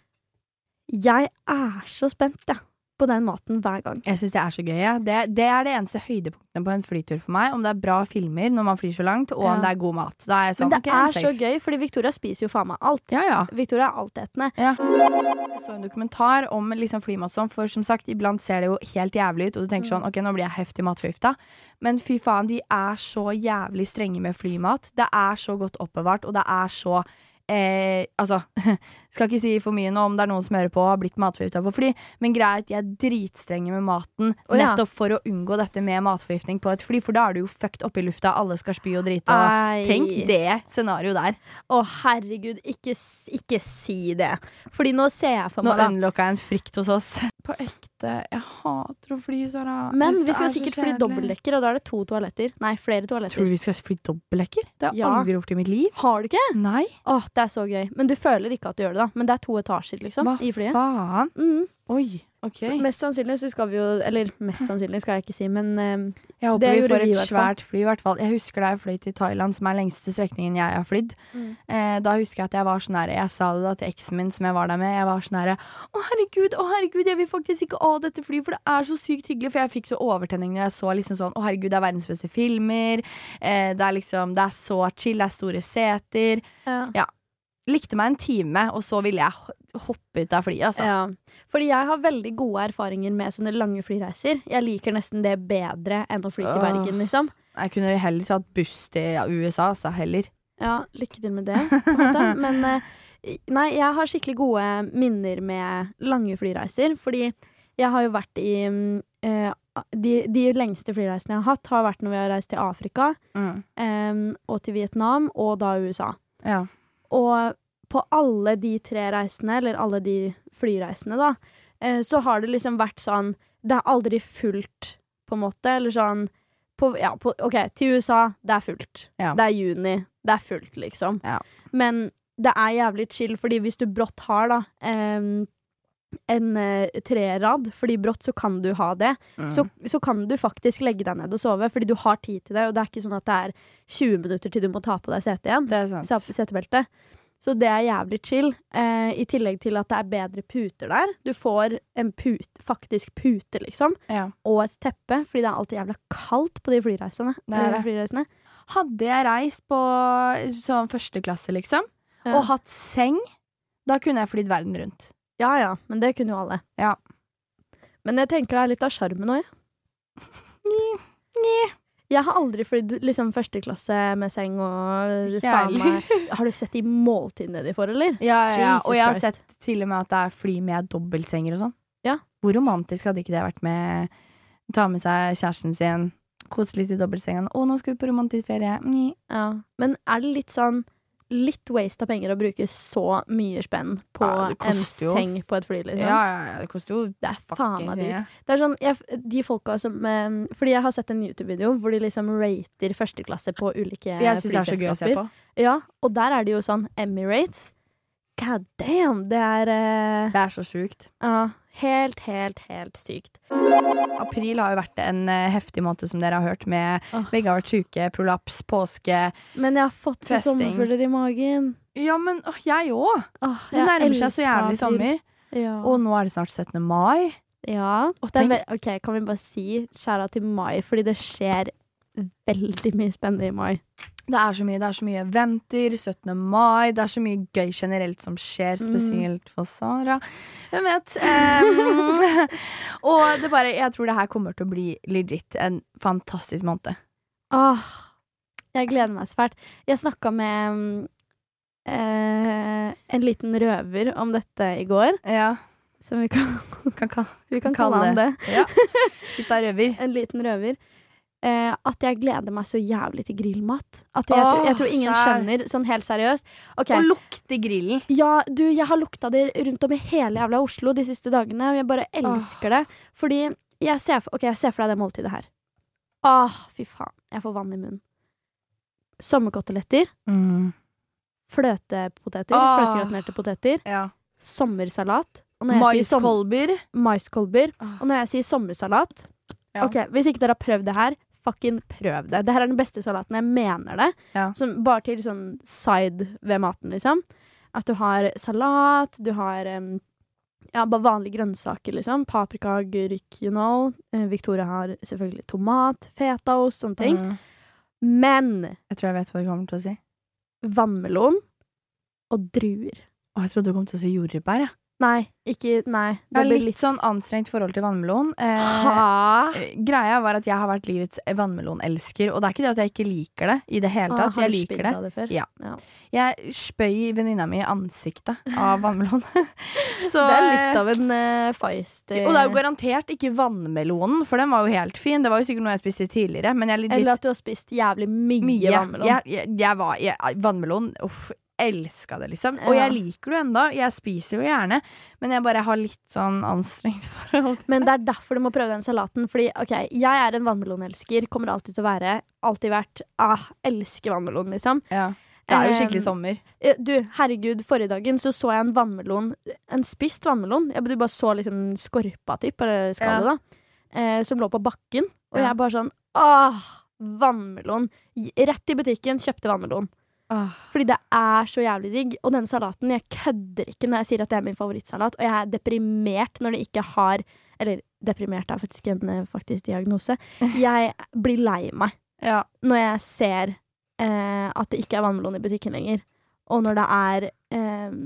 Jeg er så spent, jeg, på den maten hver gang. Jeg syns det er så gøy. Ja. Det, det er det eneste høydepunktene på en flytur for meg. Om det er bra filmer når man flyr så langt, og Ja. om det er god mat. Er sånn, Men det okay, er så gøy, fordi Victoria spiser jo faen meg alt. Ja, ja. Victoria er altetende. Jeg så en dokumentar om liksom flymat sånn, for som sagt, iblant ser det jo helt jævlig ut, og du tenker sånn, ok, nå blir jeg heftig matforgifta. Men fy faen, de er så jævlig strenge med flymat. Det er så godt oppbevart, og det er så Eh, altså, skal ikke si for mye nå om det er noen som hører på og har blitt matforgifta på fly, men greia er at de er dritstrenge med maten oh, ja. nettopp for å unngå dette med matforgiftning på et fly, for da er du jo fucked oppe i lufta, alle skal spy og drite. Og Ei. tenk det scenarioet der. Å, herregud, ikke, ikke si det. Fordi nå ser jeg for meg Nå unlocka jeg en frykt hos oss. På ekte, jeg hater å fly, Sara. Men vi skal er sikkert fly dobbeltdekker, og da er det to toaletter. Nei, flere Tror du vi skal fly dobbeltdekker? Det har jeg Ja. aldri gjort i mitt liv. Har du ikke? Nei, Åh, det er så gøy. Men du føler ikke at du gjør det, da. Men det er to etasjer, liksom, hva i flyet. faen? Mm. Oi, ok. Mest sannsynlig så skal vi jo Eller mest sannsynlig skal jeg ikke si, men um, Jeg håper vi får et vi, svært fly, i hvert fall. Jeg husker da jeg fløy til Thailand, som er lengste strekningen jeg har flydd. Mm. Eh, da husker jeg at jeg var sånn her Jeg sa det da til eksen min som jeg var der med. Jeg var sånn her Å, herregud, å herregud, jeg vil faktisk ikke av dette flyet, for det er så sykt hyggelig. For jeg fikk så overtenning når jeg så liksom sånn Å, herregud, det er verdens beste filmer. Eh, det er liksom Det er så chill, det er store seter. ja. Likte meg en time, og så ville jeg hoppe ut av flyet, altså. ja. Fordi jeg har veldig gode erfaringer med sånne lange flyreiser. Jeg liker nesten det bedre enn å fly til Bergen, liksom. Jeg kunne heller tatt buss til USA, altså. Heller. Ja, lykke til med det. på en måte. Men eh, nei, jeg har skikkelig gode minner med lange flyreiser. Fordi jeg har jo vært i mm, eh, de, de lengste flyreisene jeg har hatt, har vært når vi har reist til Afrika em, og til Vietnam, og da USA. Ja. Og på alle de tre reisene, eller alle de flyreisene, da, eh, så har det liksom vært sånn Det er aldri fullt, på en måte. Eller sånn på, Ja, på, OK, til USA, det er fullt. Ja. Det er juni, det er fullt, liksom. Ja. Men det er jævlig chill, fordi hvis du brått har, da em, en eh, trerad, fordi brått så kan du ha det, Mm. så, så kan du faktisk legge deg ned og sove, fordi du har tid til det, og det er ikke sånn at det er 20 minutter til du må ta på deg setet igjen Det er sant. Setebeltet. Så det er jævlig chill. Eh, I tillegg til at det er bedre puter der. Du får en put, faktisk pute, liksom, Ja. og et teppe, fordi det er alltid jævla kaldt på de flyreisene. Det er det. eh, flyreisene. Hadde jeg reist på sånn første klasse, liksom, Ja. og hatt seng, da kunne jeg flydd verden rundt. Ja ja, men det kunne jo alle. Ja. Men jeg tenker det er litt av sjarmen òg, jeg. Jeg har aldri flydd liksom første klasse med seng og faen meg Har du sett de måltidene de får, eller? Ja, ja, ja. Og jeg har Christ. sett til og med at det er fly med dobbeltsenger og sånn. Ja. Hvor romantisk hadde ikke det vært med Ta med seg kjæresten sin, kose litt i dobbeltsenga. Å, nå skal vi på romantisk ferie. Ja. Men er det litt sånn litt waste av penger å bruke så mye spenn på Ja, en seng på et fly, liksom. Ja, ja, ja, det koster jo Det er faen meg dyrt. Det er sånn, jeg, de folka som eh, Fordi jeg har sett en YouTube-video hvor de liksom rater førsteklasse på ulike Jeg syns det er så gøy å se på. Ja, og der er det jo sånn Emirates. God damn! Det er uh, Det er så sjukt. ja, helt, helt, helt sykt. April har jo vært en eh, heftig måned, som dere har hørt, med oh. begge har vært syke, prolaps, påske Men jeg har fått så sommerfugler i magen. Ja, men åh, jeg òg! Oh, Det nærmer seg så jævlig sommer. Ja. Og nå er det snart 17. mai. ja. Er ok, kan vi bare si skjæra til mai, fordi det skjer veldig mye spennende i mai. Det er så mye. Det er så mye eventer, 17. mai. Det er så mye gøy generelt som skjer, Mm. spesielt for Sara. Hvem vet? Um, og det bare, jeg tror det her kommer til å bli legit en fantastisk måned. Åh, jeg gleder meg så fælt. Jeg snakka med eh, en liten røver om dette i går, Ja, som vi kan, kan, kan. vi kan Kalle kalle han det. Ja. Litt av røver. En liten røver. Eh, at jeg gleder meg så jævlig til grillmat. At jeg, Åh, tror, jeg tror ingen skjønner, sånn helt seriøst. Okay. Og lukte grillen. Ja, du, jeg har lukta det rundt om i hele jævla Oslo de siste dagene, og jeg bare elsker det. Fordi jeg ser, for, okay, jeg ser for deg det måltidet her. Åh, fy faen. Jeg får vann i munnen. Sommerkoteletter. Mm. Fløtepoteter. Åh. Fløtegratinerte poteter. Ja. Sommersalat. Jeg Maiskolber. Maiskolber. Og når jeg sier sommersalat Ja. Ok, Hvis ikke dere har prøvd det her, fucking prøv det. Det her er den beste salaten. Jeg mener det. Ja. Som bare til sånn side ved maten, liksom. At du har salat, du har um, ja, bare vanlige grønnsaker, liksom. Paprika, agurk, you know. Eh, Victoria har selvfølgelig tomat, fetaost, sånne ting. Mm. Men Jeg tror jeg vet hva du kommer til å si. vannmelon og druer. Å, jeg trodde du kom til å si jordbær. Jeg. Nei, ikke Nei. Jeg har litt, litt, sånn anstrengt forhold til vannmelon. Eh, eh, greia var at jeg har vært livets vannmelonelsker, og det er ikke det at jeg ikke liker det i det hele tatt. Ah, Jeg liker det. det før? Ja. Ja. Jeg spøy venninna mi i ansiktet av vannmelon. Så, Det er litt av en uh, feist Og det er jo garantert ikke vannmelonen, for den var jo helt fin. Det var jo sikkert noe jeg spiste tidligere, Eller at du har spist jævlig mye, mye. vannmelon. Jeg, jeg, jeg var Vannmelon, uff, elska det, liksom. Og Ja. jeg liker det jo ennå. Jeg spiser jo gjerne, men jeg bare har litt sånn anstrengt forhold til Men det er derfor du må prøve den salaten. Fordi ok, jeg er en vannmelonelsker. Kommer alltid til å være. Alltid vært. Ah, elsker vannmelon, liksom. ja. Det er jo skikkelig sommer. Du, herregud, forrige dagen så så jeg en vannmelon. En spist vannmelon. Jeg, du bare så liksom skorpa, typ, eller skallet, da. Eh, som lå på bakken. Og Ja. jeg bare sånn Åh, vannmelon. Rett i butikken, kjøpte vannmelon. Åh. Fordi det er så jævlig digg. Og den salaten, jeg kødder ikke når jeg sier at det er min favorittsalat. Og jeg er deprimert når det ikke har Eller deprimert er faktisk en eh, faktisk diagnose. Jeg blir lei meg Ja. når jeg ser eh, at det ikke er vannmelon i butikken lenger. Og når det er eh,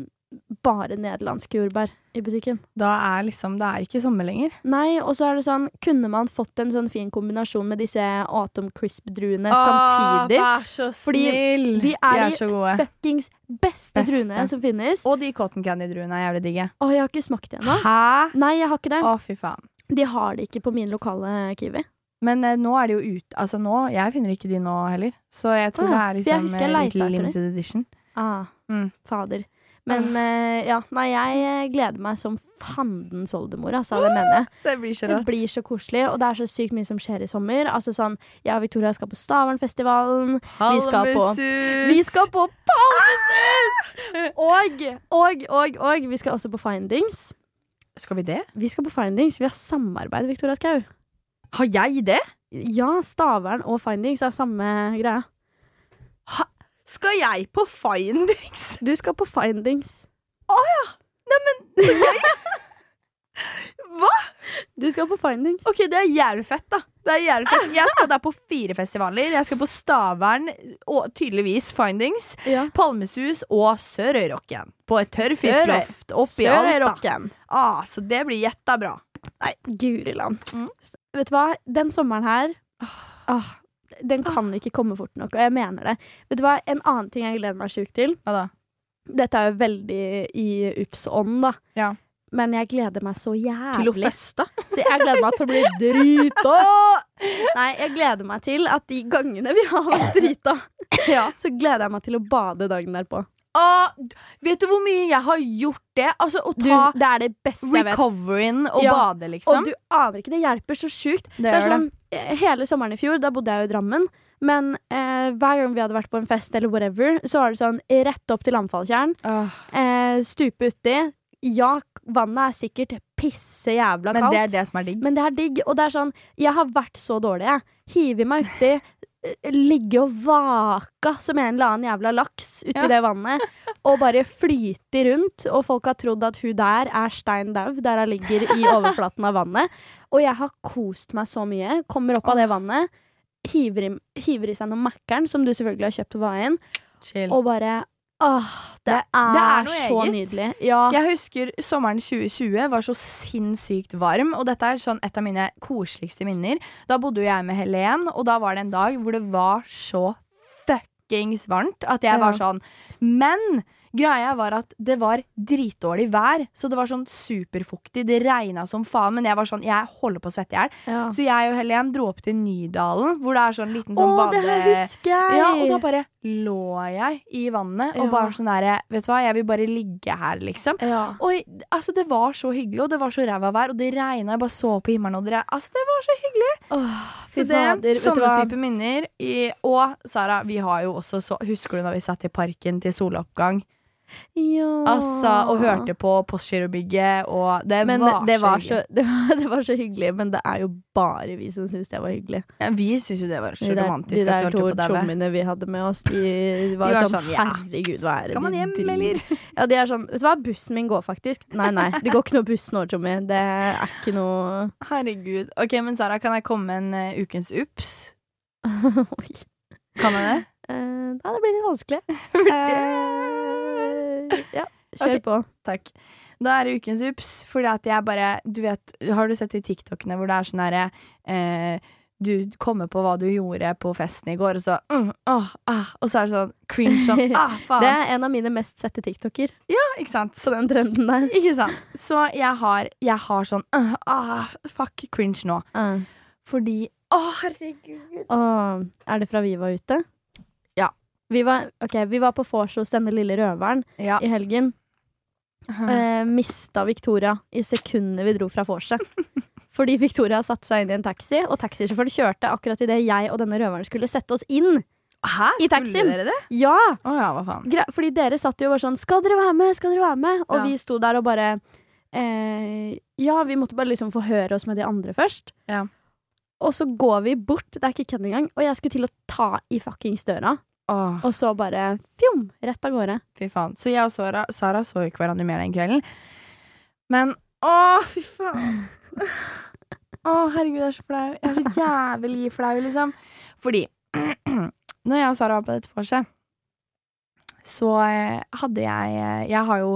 bare nederlandske jordbær i butikken. Da er liksom Det er ikke sommer lenger. Nei, og så er det sånn Kunne man fått en sånn fin kombinasjon med disse Autumn Crisp-druene samtidig? vær så snill! Fordi de er de så gode. Fuckings beste, Beste. druene som finnes. Og de cotton candy-druene er jævlig digge. Å, jeg har ikke smakt det ennå. Hæ? Nei, jeg har ikke det. Å, fy faen. De har det ikke på min lokale Kiwi. Men eh, nå er de jo ute Altså nå, Jeg finner ikke de nå heller. Så jeg tror ah, det er liksom jeg jeg eh, litt limited edition. Ah, Mm. fader. Men uh, ja, nei, jeg eh, gleder meg som fandens oldemor, altså. Det mener jeg. Det blir så Det blir så koselig, og det er så sykt mye som skjer i sommer. Altså sånn, Jeg og Victoria skal på Stavernfestivalen. Vi skal på- Vi skal på Palmesus! Og, og, og, og vi skal også på Findings. Skal vi det? Vi skal på Findings. Vi har samarbeid, Victoria Skau. Har jeg det? Ja, Stavern og Findings er samme greia. Skal jeg på Findings? Du skal på Findings. Hva? Du skal på Findings. Ok, det er jævlig fett, da. Det er jævlig fett. Jeg skal da på fire festivaler. Jeg skal på Stavern, og tydeligvis Findings, Ja. Palmesus og Sørøyrocken. På et tørrfiskloft oppi alt, da. Sørøyrocken. Ah, så det blir gjetta bra. Nei, guriland. Mm. Vet du hva? Den sommeren her ah, Den kan ikke komme fort nok, og jeg mener det. Vet du hva? En annen ting jeg gleder meg sjukt til Hva da? Dette er jo veldig i Ups ånd, da. Ja. men jeg gleder meg så jævlig. Til å feste? Så jeg gleder meg til å bli drita! Nei, jeg gleder meg til at de gangene vi har vært drita, så gleder jeg meg til å bade dagen derpå. Ah, vet du hvor mye jeg har gjort det? Altså Å Du, det er det beste jeg vet. recoveryen og Ja, bade, Og liksom. du aner ikke, det hjelper så sjukt. det Det er sånn, eh, Hele sommeren i fjor, da bodde jeg jo i Drammen. Men eh, hver gang vi hadde vært på en fest eller whatever, så var det sånn rett opp til anfallstjern. Åh, Eh, stupe uti. Ja, vannet er sikkert pisse jævla kaldt. men det er det som er digg. Men det er digg. Og det er sånn, jeg har vært så dårlig, jeg. Hiver meg uti. Eh, Ligge og vaka som en eller annen jævla laks uti Ja. det vannet. Og bare flyte rundt. Og folk har trodd at hun der er stein dau, der hun ligger i overflaten av vannet. Og jeg har kost meg så mye. Kommer opp av det vannet, hiver i, hiver i seg noe Mækkern, som du selvfølgelig har kjøpt på veien, Chill. og bare Åh, det, Det- er, det er så eget. nydelig. Ja. Jeg husker sommeren 2020 var så sinnssykt varm, og dette er sånn et av mine koseligste minner. Da bodde jo jeg med Helen, og da var det en dag hvor det var så fuckings varmt at jeg var sånn Men greia var at det var dritdårlig vær, så det var sånn superfuktig. Det regna som faen, men jeg var sånn Jeg holder på å svette i hjel. ja. Så jeg og Helen dro opp til Nydalen, hvor det er sånn liten sånn Å, det her husker jeg! Ja, og da bare lå jeg i vannet og Ja. bare sånn derre Vet du hva, jeg vil bare ligge her, liksom. ja. Og altså, det var så hyggelig, og det var så ræva vær, og det regna, jeg bare så på himmelen, og dere Altså, det var så hyggelig! Åh, Så det, fader, vet du sånne type minner. I, og Sara, vi har jo også så Husker du når vi satt i parken til soloppgang? Ja. Altså, og hørte på Postgirobygget, og det Men var, det, var så så, det, var, det var så hyggelig, men det er jo bare vi som syns det var hyggelig. hyggelig. Ja, vi syns jo det var så De der, romantisk. de der to tjommene vi hadde med oss, de var, De var sånn, sånn, ja. Herregud, hva er det Skal man hjem, eller? Ja, de er sånn Vet du hva, bussen min går faktisk. Nei, nei, det går ikke noe buss nå, Tjommi. Det er ikke noe Herregud. Ok, men Sara, kan jeg komme med en uh, ukens ups? Oi. Kan jeg det? Uh, Nei, det blir litt vanskelig. Ja, kjør okay. på. Takk. Da er det ukens ups, fordi at jeg bare Du vet, har du sett de TikTokene hvor det er sånn herre eh, Du kommer på hva du gjorde på festen i går, og så mm, åh, ah, Og så er det sånn cringe sånn ah, faen. Det er en av mine mest sette TikToker Ikke sant? på den trenden der. Ikke sant? Så jeg har, jeg har sånn uh, ah, Fuck cringe nå. Uh. Fordi Å, herregud. Åh, er det fra vi var ute? Vi var, okay, vi var på vors hos denne lille røveren Ja. i helgen. Eh, mista Victoria i sekundet vi dro fra vorset. Fordi Victoria satte seg inn i en taxi, og taxisjåføren kjørte akkurat idet jeg og denne røveren skulle sette oss inn. Hæ? I Skulle dere det? Ja! Oh, ja, hva faen. Fordi dere satt jo bare sånn 'Skal dere være med?' skal dere være med? Og Ja. vi sto der og bare eh, Ja, vi måtte bare liksom forhøre oss med de andre først. Ja. Og så går vi bort, det er ikke kødd engang, og jeg skulle til å ta i fuckings døra. Åh, Og så bare fjom, rett av gårde. fy faen. Så jeg og Sara, Sara så ikke hverandre mer den kvelden. Men å, fy faen. Å, herregud, jeg er så flau. Jeg er så jævlig flau, liksom. Fordi når jeg og Sara var på dette vorset, så eh, hadde jeg eh, Jeg har jo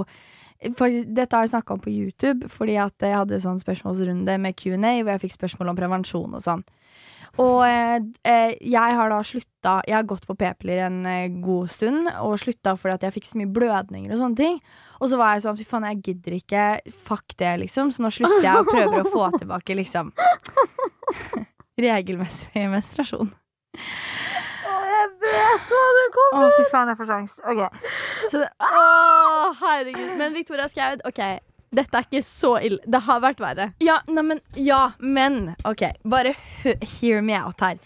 faktisk, Dette har jeg snakka om på YouTube, fordi at jeg hadde sånn spørsmålsrunde med Q&A hvor jeg fikk spørsmål om prevensjon og sånn. Og eh, eh, jeg har da slutta Jeg har gått på p-piller en eh, god stund, og slutta fordi at jeg fikk så mye blødninger og sånne ting. Og så var jeg sånn fy faen, jeg gidder ikke. Fuck det, liksom. Så nå slutter jeg og prøver å få tilbake liksom regelmessig menstruasjon. Vet hva det kommer! Å, fy faen, jeg får sjans. Ok. Så Å, herregud. Men Victoria Skaud, OK. Dette er ikke så ille. Det har vært verre. Ja, neimen Ja, men OK, bare hear me out her.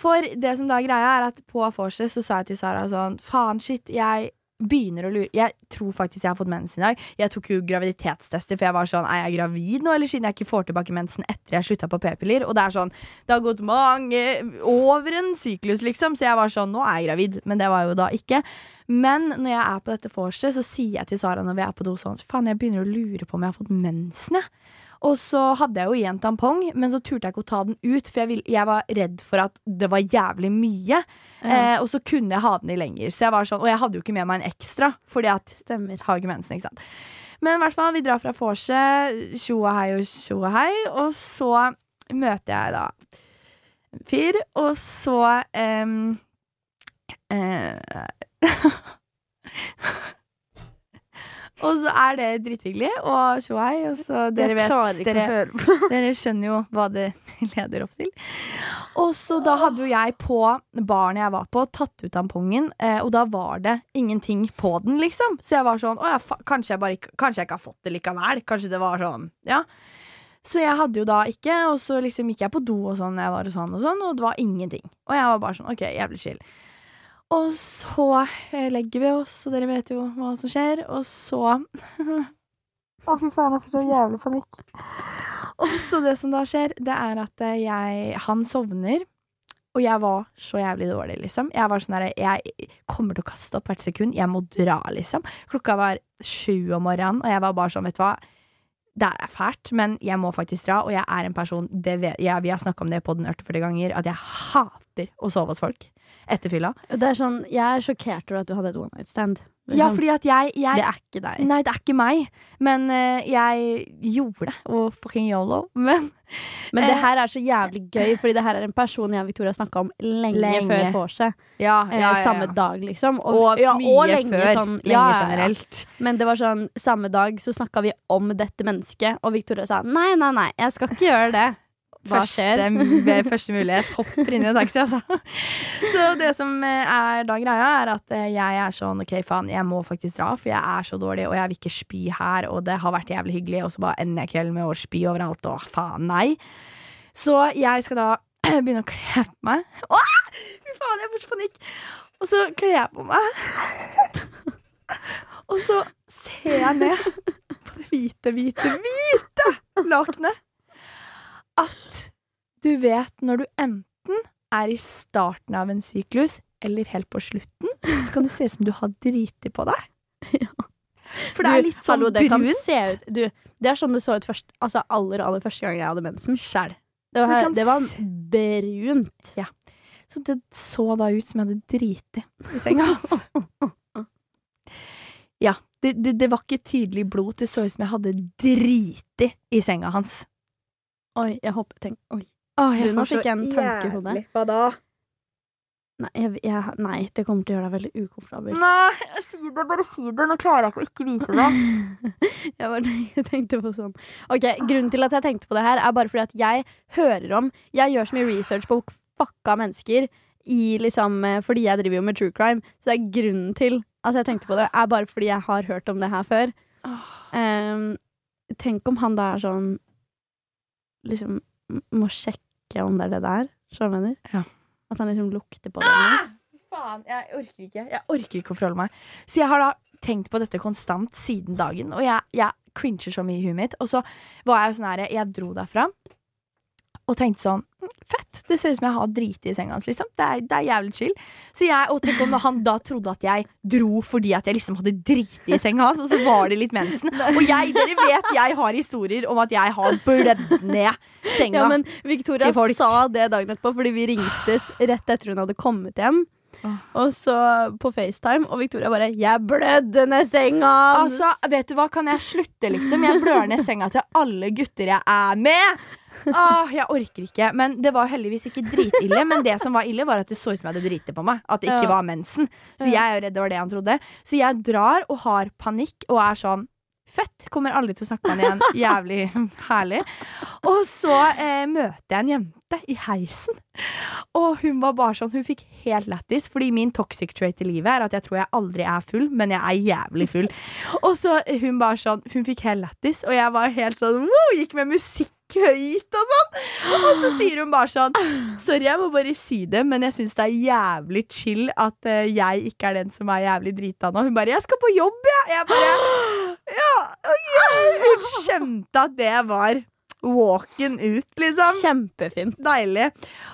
For det som da er greia, er at på vorset så sa jeg til Sara sånn Faen, shit, jeg begynner å lure Jeg tror faktisk jeg har fått mensen i dag. Jeg tok jo graviditetstester, for jeg var sånn Er jeg gravid nå, eller siden jeg ikke får tilbake mensen etter jeg slutta på p-piller? Og det er sånn Det har gått mange over en syklus, liksom, så jeg var sånn Nå er jeg gravid. Men det var jeg jo da ikke. Men når jeg er på dette vorset, så sier jeg til Sara når vi er på do sånn Faen, jeg begynner å lure på om jeg har fått mensen, jeg. Og så hadde jeg jo i en tampong, men så turte jeg ikke å ta den ut, for jeg, vil, jeg var redd for at det var jævlig mye. Eh, og så kunne jeg ha den i lenger. Så jeg var sånn, og jeg hadde jo ikke med meg en ekstra, fordi at Stemmer. har ikke mensen, ikke sant. Men i hvert fall, vi drar fra vorset, tjoa hei og tjoa hei, og så møter jeg da en fyr, og så um, eh, Og så er det drithyggelig, og tjohei. Og så dere vet dere, dere skjønner jo hva det leder opp til. Og så da hadde jo jeg på baren jeg var på, tatt ut tampongen, eh, og da var det ingenting på den, liksom. Så jeg var sånn Å ja, kanskje, jeg bare, kanskje jeg ikke har fått det likevel. Kanskje det var sånn, ja. Så jeg hadde jo da ikke, og så liksom gikk jeg på do og sånn, jeg var og sånn og sånn, og det var ingenting. Og jeg var bare sånn, ok, jævlig chill. Og så eh, legger vi oss, og dere vet jo hva som skjer, og så Å, fy faen, jeg får så jævlig panikk. Og så det som da skjer, det er at eh, jeg Han sovner. Og jeg var så jævlig dårlig, liksom. Jeg var sånn der, jeg kommer til å kaste opp hvert sekund. Jeg må dra, liksom. Klokka var sju om morgenen, og jeg var bare sånn, vet du hva. Det er fælt, men jeg må faktisk dra, og jeg er en person det vet, jeg, Vi har snakka om det på den 40 ganger, at jeg hater å sove hos folk etter fylla. Det er sånn, jeg er sjokkert over at du hadde et one night stand. Ja, Liksom. fordi at jeg, jeg det er ikke deg. Nei, det er ikke meg, men uh, jeg gjorde det. Og fucking yolo. Men Men det Eh. her er så jævlig gøy, Fordi det her er en person jeg og Victoria snakka om lenge, Lenge. før vorset. ja, Eh, samme dag, liksom. Og, ja, mye og lenge før. sånn lenge ja, ja, ja. generelt. Men det var sånn, samme dag så snakka vi om dette mennesket, og Victoria sa nei, nei, nei, jeg skal ikke gjøre det. Hva Første, ved første mulighet hopper inn i en taxi, altså. Så det som eh, er da greia, er at eh, jeg er sånn OK, faen, jeg må faktisk dra, for jeg er så dårlig, og jeg vil ikke spy her, og det har vært jævlig hyggelig, og så bare ender jeg kvelden med å spy overalt, og faen, nei. Så jeg skal da begynne å kle på meg. Åh, fy faen, jeg får så panikk. Og så kler jeg på meg. Og så ser jeg ned på det hvite, hvite, hvite lakenet. At du vet når du enten er i starten av en syklus eller helt på slutten, så kan det se ut som du har driti på deg. For det er litt sånn hallo, det brunt. se ut du, Det er sånn det så ut først, altså aller, aller første gang jeg hadde mensen. Sjæl. Det det var brunt. brunt. Så det så da ut som jeg hadde driti i senga hans. Ja. Det, det, det var ikke tydelig blod. Det så ut som jeg hadde driti i senga hans. Oi, jeg håper tenk, Oi. Åh, Du, nå fikk jeg en tanke i hodet. Hva da? Nei, jeg, jeg, nei, det kommer til å gjøre deg veldig ukomfortabel. Nei, si det. Bare si det. Nå klarer jeg ikke å ikke vite det. Jeg, bare, jeg tenkte på sånn Ok, Grunnen til at jeg tenkte på det her, er bare fordi at jeg hører om Jeg gjør så mye research på fucka mennesker i liksom eh, Fordi jeg driver jo med true crime. Så det er grunnen til at jeg tenkte på det, er bare fordi jeg har hørt om det her før. Um, tenk om han da er sånn Liksom må sjekke om det er det der. Skjønner du hva jeg mener? Ja. At han liksom lukter på det. Ah! Faen, jeg orker ikke. Jeg orker ikke å forholde meg. Så jeg har da tenkt på dette konstant siden dagen, og jeg, jeg cringer så mye i huet mitt. Og så var jeg jo sånn her, jeg dro derfra og tenkte sånn «Mm, Fett! Det ser ut som jeg har driti i senga hans, liksom. Det er, det er jævlig chill. Så jeg, og tenk om han da trodde at jeg dro fordi at jeg liksom hadde driti i senga hans, og så var det litt mensen. Og jeg, dere vet jeg har historier om at jeg har blødd ned senga. Ja, men Victoria sa det dagen etterpå, fordi vi ringtes rett etter hun hadde kommet hjem. Og så på FaceTime, og Victoria bare 'Jeg blødde ned senga! Altså, vet du hva, kan jeg slutte, liksom? Jeg blør ned senga til alle gutter jeg er med! Åh, jeg orker ikke. Men det var heldigvis ikke dritille. Men det som var ille, var at det så ut som jeg hadde driti på meg. At det ikke var mensen. Så jeg er jo redd det var det han trodde. Så jeg drar og har panikk og er sånn Fett! Kommer aldri til å snakke med han igjen. Jævlig herlig. Og så eh, møter jeg en jente i heisen. Og hun var bare sånn Hun fikk helt lættis, fordi min toxic trait i livet er at jeg tror jeg aldri er full, men jeg er jævlig full. Og så hun bare sånn Hun fikk helt lættis, og jeg var helt sånn wow, Gikk med musikk høyt og sånn. Og så sier hun bare sånn Sorry, jeg må bare si det, men jeg syns det er jævlig chill at uh, jeg ikke er den som er jævlig drita nå. Hun bare 'Jeg skal på jobb, jeg'. Jeg bare Ja, ok. Hun skjønte at det var walken ut, liksom. Kjempefint. Deilig.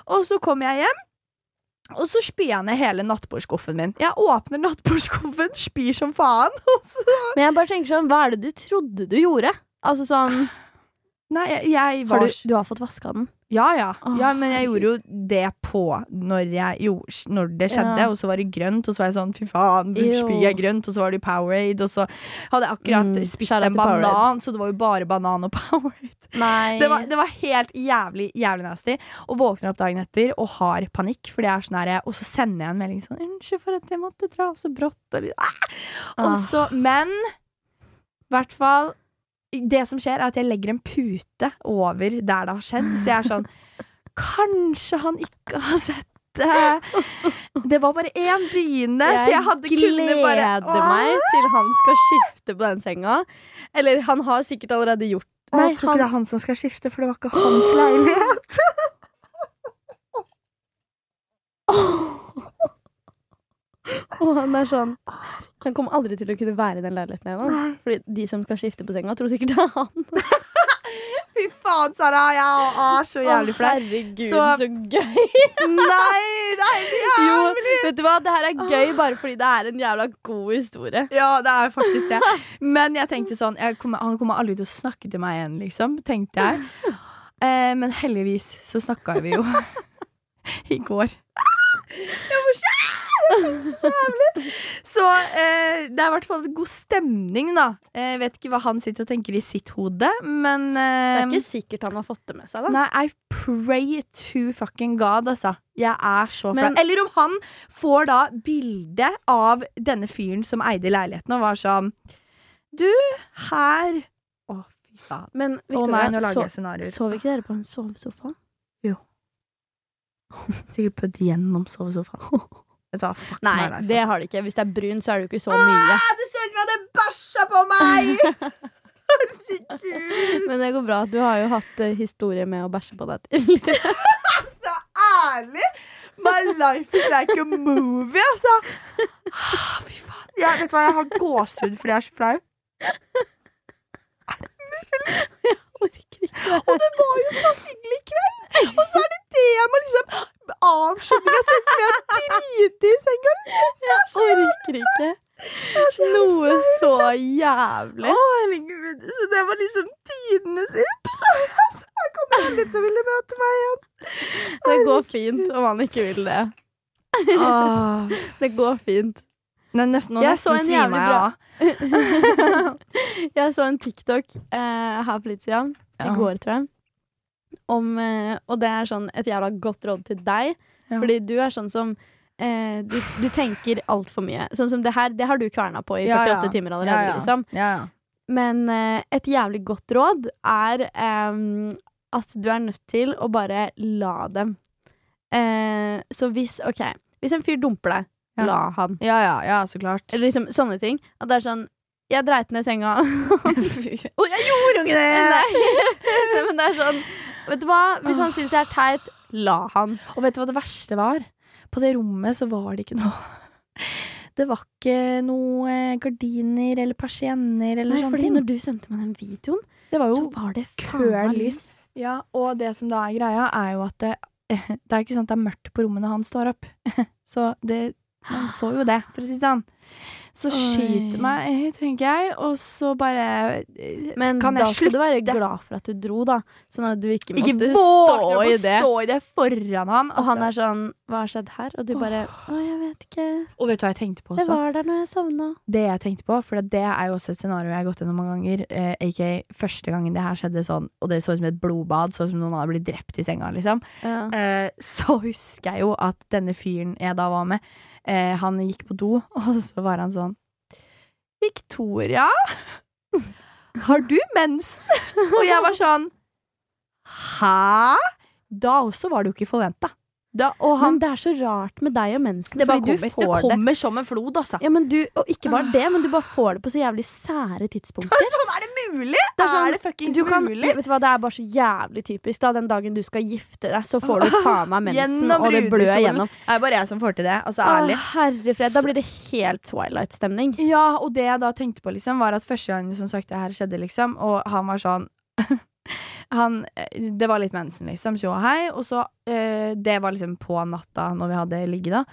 Og så kom jeg hjem. Og så spyr jeg ned hele nattbordskuffen min. Jeg åpner nattbordskuffen, spyr som faen. Men jeg bare tenker sånn, hva er det du trodde du gjorde? Altså sånn Nei, jeg, jeg var Har du, du har fått vaska den? Ja, ja. Ja men jeg gjorde jo det på når, jeg, jo, når det skjedde, Ja. og så var det grønt, og så var jeg sånn fy faen, Jo. er grønt, og så var det Powerade, og så hadde jeg akkurat Mm, spist en banan, Powerade. så det var jo bare banan og Powerade. Det var, det var helt jævlig jævlig nasty. Og våkner opp dagen etter og har panikk. Fordi jeg er sånn her, Og så sender jeg en melding sånn 'Unnskyld for at jeg måtte dra så brått'. Og, ah! og Ah. så, men i hvert fall Det som skjer, er at jeg legger en pute over der det har skjedd. Så jeg er sånn Kanskje han ikke har sett det. Var bare én dyne, så jeg hadde kunnet bare gleder meg til han skal skifte på den senga. Eller han har sikkert allerede gjort det. Nei, jeg tror han, ikke det er han som skal skifte, for det var ikke hans leilighet. Og han er sånn Han kommer aldri til å kunne være i den leiligheten ennå. Fordi de som skal skifte på senga, tror sikkert det er han. Fy faen, Sara. Jeg er så jævlig flau. herregud, Så- så, gøy! Nei, det er Jo, jævlig. vet du hva? Det her er gøy bare fordi det er en jævla god historie. Ja, det er faktisk det. Men jeg tenkte sånn jeg kommer, Han kommer aldri til å snakke til meg igjen, liksom, tenkte jeg. Eh, men heldigvis så snakka vi jo i går. Jeg var så så jævlig! Så eh, det er i hvert fall god stemning, da. Eh, Jeg vet ikke hva han sitter og tenker i sitt hode, men Det eh, er ikke sikkert han har fått det med seg, da. Nei, I pray to fucking God, altså. Jeg er så flau. Eller om han får da bilde av denne fyren som eide leiligheten, og var sånn Du, her Å, fy faen. Men nei, nå lager jeg scenarioer. sov ikke dere på en sovesofa? Jo. Sikkert prøvd gjennom sovesofaen. Nei, my det har det ikke. Hvis det er brun, så er det jo ikke så mye. Ah, det ser ut som jeg hadde bæsja på meg! Herregud. Men det går bra. Du har jo hatt uh, historie med å bæsje på deg til. Så ærlig! My life is like a movie, altså. Ah, Fy faen. Jeg, vet du hva, jeg har gåsehud fordi jeg er så flau. Orker ikke det. Og det var jo så hyggelig kveld! Og så er det det jeg må liksom avslutte med å sette meg drite i senga. Jeg orker ikke. Noe så jævlig. Å, herregud. Så det var liksom tidenes ups. Jeg kommer aldri til å ville møte meg igjen. Det går fint om han ikke vil det. Åh. Det går fint. Nå nesten, nå Jeg nesten en sier meg bra- ja. Jeg så en TikTok eh, her for litt siden. Ja. I går, tror jeg. Om, eh, og det er sånn et jævla godt råd til deg. Ja. Fordi du er sånn som eh, du, du tenker altfor mye. Sånn som det her, det har du kverna på i 48 ja. timer allerede, liksom. Ja, ja. Men eh, et jævlig godt råd er ehm, at du er nødt til å bare la dem. Eh, så hvis OK, hvis en fyr dumper deg, Ja. la han. ja, ja, ja, så klart. Eller liksom sånne ting. At det er sånn Jeg dreit ned senga. Og jeg gjorde jo ikke det! Nei. Nei, men det er sånn Vet du hva? Hvis han syns jeg er teit, la han. Og vet du hva det verste var? På det rommet så var det ikke noe Det var ikke noe eh, gardiner eller persienner eller Nei, sånne ting. når du sendte meg den videoen, Det var så var det køl lyst. Ja, og det som da er greia, er jo at det, det er ikke sånn at det er mørkt på rommet når han står opp. Så det Man så jo det, for å si det sånn. Så skyt meg, tenker jeg, og så bare Men Kan da skal slutte? du være glad for at du dro, da. Sånn at du ikke måtte Ikke stå i det. stå i det foran han. Og han altså. er sånn Hva har skjedd her? Og du bare Å, jeg vet ikke. Og vet du hva jeg tenkte på Det også? var der når jeg sovna. Det jeg tenkte på, for det er jo også et scenario jeg har gått gjennom mange ganger. Eh, aka første gangen det her skjedde sånn, og det så ut som et blodbad, sånn som noen hadde blitt drept i senga, liksom. Ja. Eh, så husker jeg jo at denne fyren jeg da var med, eh, han gikk på do, og så var han sånn Victoria, har du mensen? og jeg var sånn Hæ? Da også var det jo ikke forventa. Og han Men det er så rart med deg og mensen. Det kommer. du får Det kommer som en flod, altså. Ja, men du, og ikke bare det, men du bare får det på så jævlig sære tidspunkter. Sånn er det mulig! Det er sånn, er det fuckings Du kan, mulig? vet du hva, Det er bare så jævlig typisk. da Den dagen du skal gifte deg, så får du faen meg mensen, og det blør gjennom. Det er bare jeg som får til det. Altså, Å, ærlig. herre fred, da blir det helt Twilight-stemning. Ja, og det jeg da tenkte på, liksom, var at første gang som sagt det her skjedde, liksom, og han var sånn han, Det var litt mensen, liksom. Tjo og hei. Og så eh, Det var liksom på natta når vi hadde ligget, da.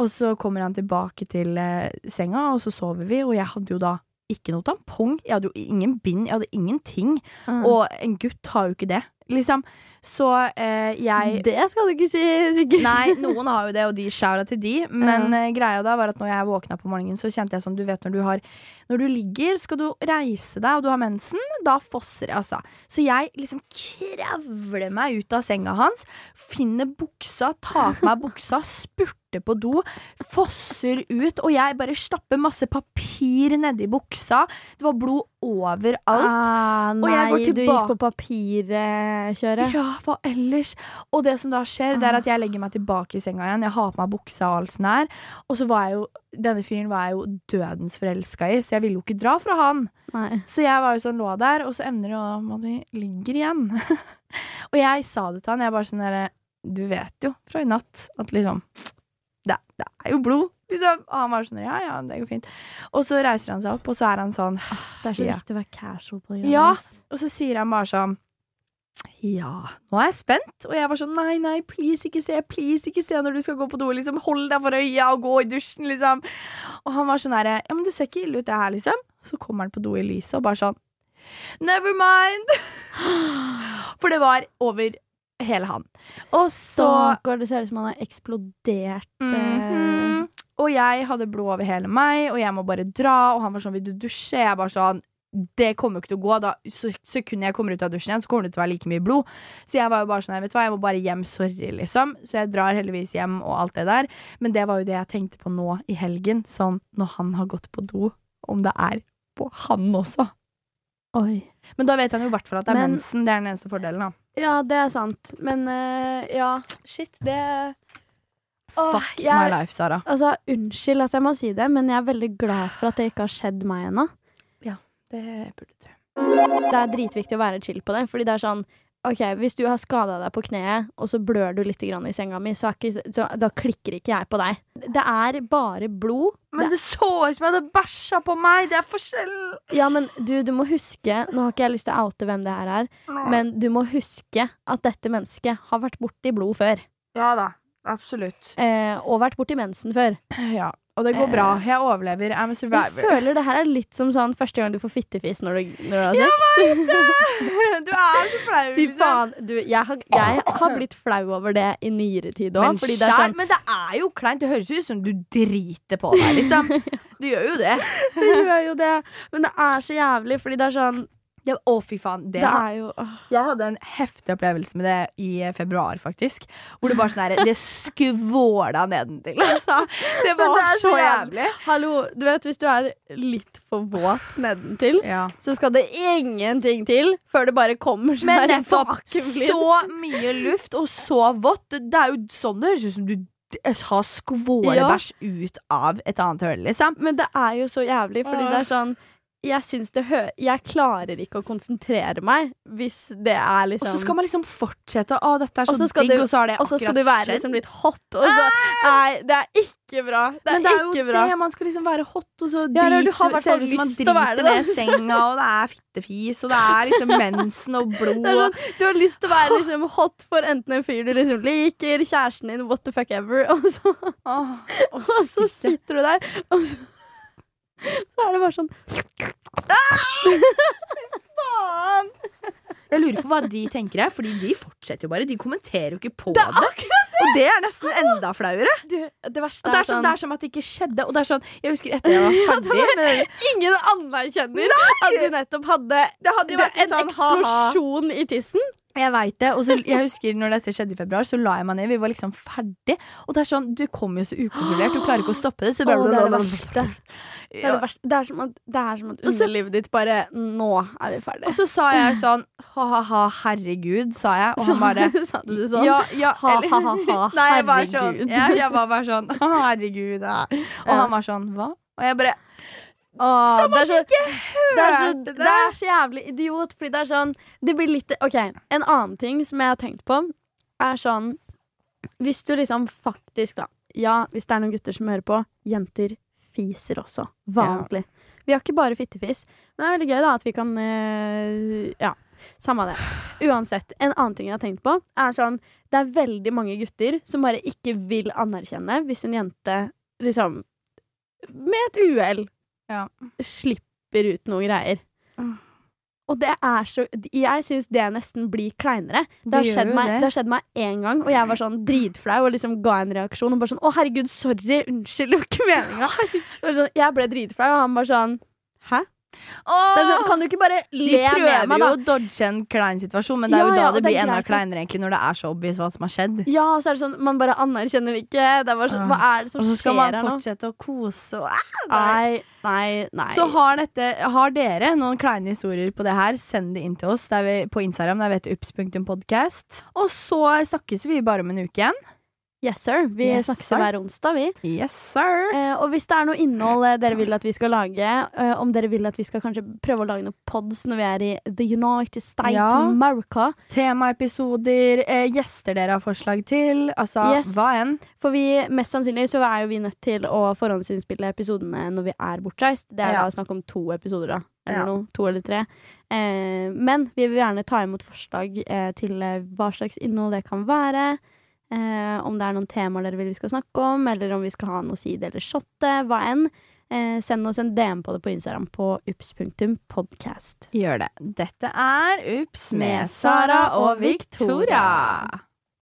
Og så kommer han tilbake til eh, senga, og så sover vi, og jeg hadde jo da ikke noe tampong. Jeg hadde jo ingen bind, jeg hadde ingenting. Mm. Og en gutt har jo ikke det. liksom. Så eh, jeg Det skal du ikke si, sikkert. Nei, noen har jo det, og de skjæra til de. Men eh, greia da var at når jeg våkna på morgenen, så kjente jeg sånn Du vet når du har Når du ligger, skal du reise deg, og du har mensen, da fosser det, altså. Så jeg liksom kravler meg ut av senga hans, finner buksa, tar på meg buksa, spurter på do, fosser ut, og jeg bare stapper masse papir nedi buksa. Det var blod overalt. Ah, Og nei, jeg går du gikk på papirkjøret. Ja, hva ellers? Og det som da skjer, det er at jeg legger meg tilbake i senga igjen. Jeg har på meg buksa og alt sånt her. Og så var jeg jo Denne fyren var jeg jo dødens forelska i, så jeg ville jo ikke dra fra han. Nei. Så jeg var jo sånn lå der, og så ender det jo med at vi ligger igjen. og jeg sa det til han. Jeg bare sånn derre Du vet jo fra i natt at liksom Det, det er jo blod. Liksom. Og han var sånn Ja, ja, det går fint. Og så reiser han seg opp, og så er han sånn Det er så Ja. viktig å være casual på det. Ja. Og så sier han bare sånn Ja, nå er jeg spent. Og jeg var sånn nei, nei, please ikke se, please ikke se når du skal gå på do. Liksom, Hold deg for øya og gå i dusjen, liksom. Og han var sånn herre Ja, men det ser ikke ille ut, det her, liksom. Så kommer han på do i lyset og bare sånn Never mind. For det var over hele han. Og så Stakkar, det ser ut som han har eksplodert. Mm -hmm. Og jeg hadde blod over hele meg, og jeg må bare dra. Og han var sånn 'vil du dusje?' Jeg bare sånn det kommer jo ikke til å gå. da Så Sekundet jeg kommer ut av dusjen igjen, så kommer det til å være like mye blod. Så jeg var jo bare sånn Vet du hva, jeg må bare hjem. Sorry, liksom. Så jeg drar heldigvis hjem og alt det der. Men det var jo det jeg tenkte på nå i helgen. Sånn når han har gått på do, om det er på han også. Oi. Men da vet han jo i hvert fall at det er Men- mensen. Det er den eneste fordelen, da. Ja, det er sant. Men uh, ja, shit, det Åh, Fuck jeg- my life, Sara. Altså, unnskyld at jeg må si det, men jeg er veldig glad for at det ikke har skjedd meg ennå. Det burde du. Det er dritviktig å være chill på det, fordi det er sånn Ok, Hvis du har skada deg på kneet, og så blør du litt grann i senga mi, så, ikke, så da klikker ikke jeg på deg. Det er bare blod. Men det så ut som jeg hadde bæsja på meg! Det er forskjell! Ja, men du, du må huske Nå har ikke jeg lyst til å oute hvem det her er, men du må huske at dette mennesket har vært borti blod før. Ja da. Absolutt. Eh, og vært borti mensen før. Ja. Og det går Eh, bra. Jeg overlever. I'm a Jeg føler det her er litt som sånn første gang du får fittefis når du, når du har sex. du er så flau. Fy liksom. faen. Du, jeg, har, jeg har blitt flau over det i nyere tid òg. Men, det sånn men det er jo kleint. Det høres ut som du driter på deg, liksom. Du gjør jo det. Det gjør jo det. Men det er så jævlig, fordi det er sånn det å, fy faen. Det, Det er jo åh. Jeg hadde en heftig opplevelse med det i februar, faktisk. Hvor det bare sånn her Det skvåla nedentil, altså. Det var det så så jævlig. jævlig. Hallo, du vet hvis du er litt for våt nedentil, Ja. så skal det ingenting til før det bare kommer sånn Men nettopp så mye luft og så vått. Det er jo sånn det høres ut som du har har ja. ut av et annet høl, liksom. Men det er jo så jævlig, fordi det er sånn jeg syns det hø Jeg klarer ikke å konsentrere meg hvis det er liksom Og liksom så skal man liksom fortsette. Å, dette er så, digg, og så er det Og så skal du være liksom litt hot, og så Nei, det er ikke bra. Det er, Men det er ikke jo bra. det, man skal liksom være hot, og så Ja, du driter- har hvert fall lyst til å være driter det, ned senga, og det er fittefis, og det er liksom mensen og blod. Sånn, du har lyst til å være liksom hot for enten en fyr du liksom liker, kjæresten din, what the fuck ever, og så, og så sitter du der, og så, så er det bare sånn faen! Jeg lurer på hva de tenker her, Fordi de fortsetter jo bare. De kommenterer jo ikke på Det det. Og det er nesten enda flauere. du, Det verste det, er, sånn, sånn det er som at det ikke skjedde. Og det er sånn, Jeg husker etter jeg var ferdig det, Ingen anerkjenner at du nettopp hadde det hadde en sånn eksplosjon i tissen. Jeg veit det. Og så jeg husker når dette skjedde i februar, så la jeg meg ned. Vi var liksom ferdig. Og det er sånn, du kommer jo så ukontrollert. Du klarer ikke å stoppe det. Så Å, oh, det er det verste. Det er, det verste. Det er som at, det er som at underlivet ditt bare Nå er vi ferdige. Og så sa jeg sånn ha-ha-ha, herregud, sa jeg. Og han bare Sa du det sånn? Ja, ja, Ha, eller- ha, ha, herregud. Nei, jeg var sånn, jeg, jeg var bare sånn «Å, Herregud. Ja. Og Ja. han var sånn Hva? Og jeg bare Åh, Som er så, ikke hørte det er så, det det! er så jævlig idiot, fordi det er sånn Det blir litt OK, en annen ting som jeg har tenkt på, er sånn Hvis du liksom faktisk, da Ja, hvis det er noen gutter som hører på, jenter fiser også. Vanlig. Vi har ikke bare fittefis. Men det er veldig gøy da at vi kan øh, Ja, samme det. Uansett, en annen ting jeg har tenkt på, er sånn Det er veldig mange gutter som bare ikke vil anerkjenne hvis en jente liksom Med et uhell Ja. slipper ut noe greier. Mm. Og det er så Jeg syns det nesten blir kleinere. Det har, skjedd meg, det. det meg én gang, og jeg var sånn dritflau og liksom ga en reaksjon. Og bare sånn 'Å, herregud, sorry. Unnskyld, det var ikke meninga'. Jeg ble dritflau, og han bare sånn 'Hæ?' Er sånn, kan du ikke bare le med meg, da? De prøver jo å dodge en klein situasjon, men det er jo Ja, da ja, det det blir enda kleinere egentlig når det er så obvious hva som har skjedd. Ja, så er det sånn, man bare anerkjenner det ikke. Det er sånn, Hva er det som Og så skal man her nå? fortsette å kose og Nei, nei, nei. Så har, dette, har dere noen kleine historier på det her, send det inn til oss vi, på Instagram. Der vet ups.podcast. Og så snakkes vi bare om en uke igjen. Yes, sir. Vi Yes, snakkes jo hver onsdag, vi. Yes, sir. Eh, og hvis det er noe innhold eh, dere vil at vi skal lage, eh, om dere vil at vi skal kanskje prøve å lage noen pods når vi er i The United States Ja. of America Temaepisoder, eh, gjester dere har forslag til. Altså Yes. hva enn. For vi, mest sannsynlig så er jo vi nødt til å forhåndsinnspille episodene når vi er bortreist. Det er Ja. da snakk om to episoder, da. Eller Ja. noe. To eller tre. Eh, men vi vil gjerne ta imot forslag eh, til hva slags innhold det kan være. Eh, om det er noen temaer dere vil vi skal snakke om, eller om vi skal ha noe side eller shotte. Hva enn. Eh, send oss en DM på det på Instagram på ups.podcast. Gjør det. Dette er Ups med Sara og Victoria.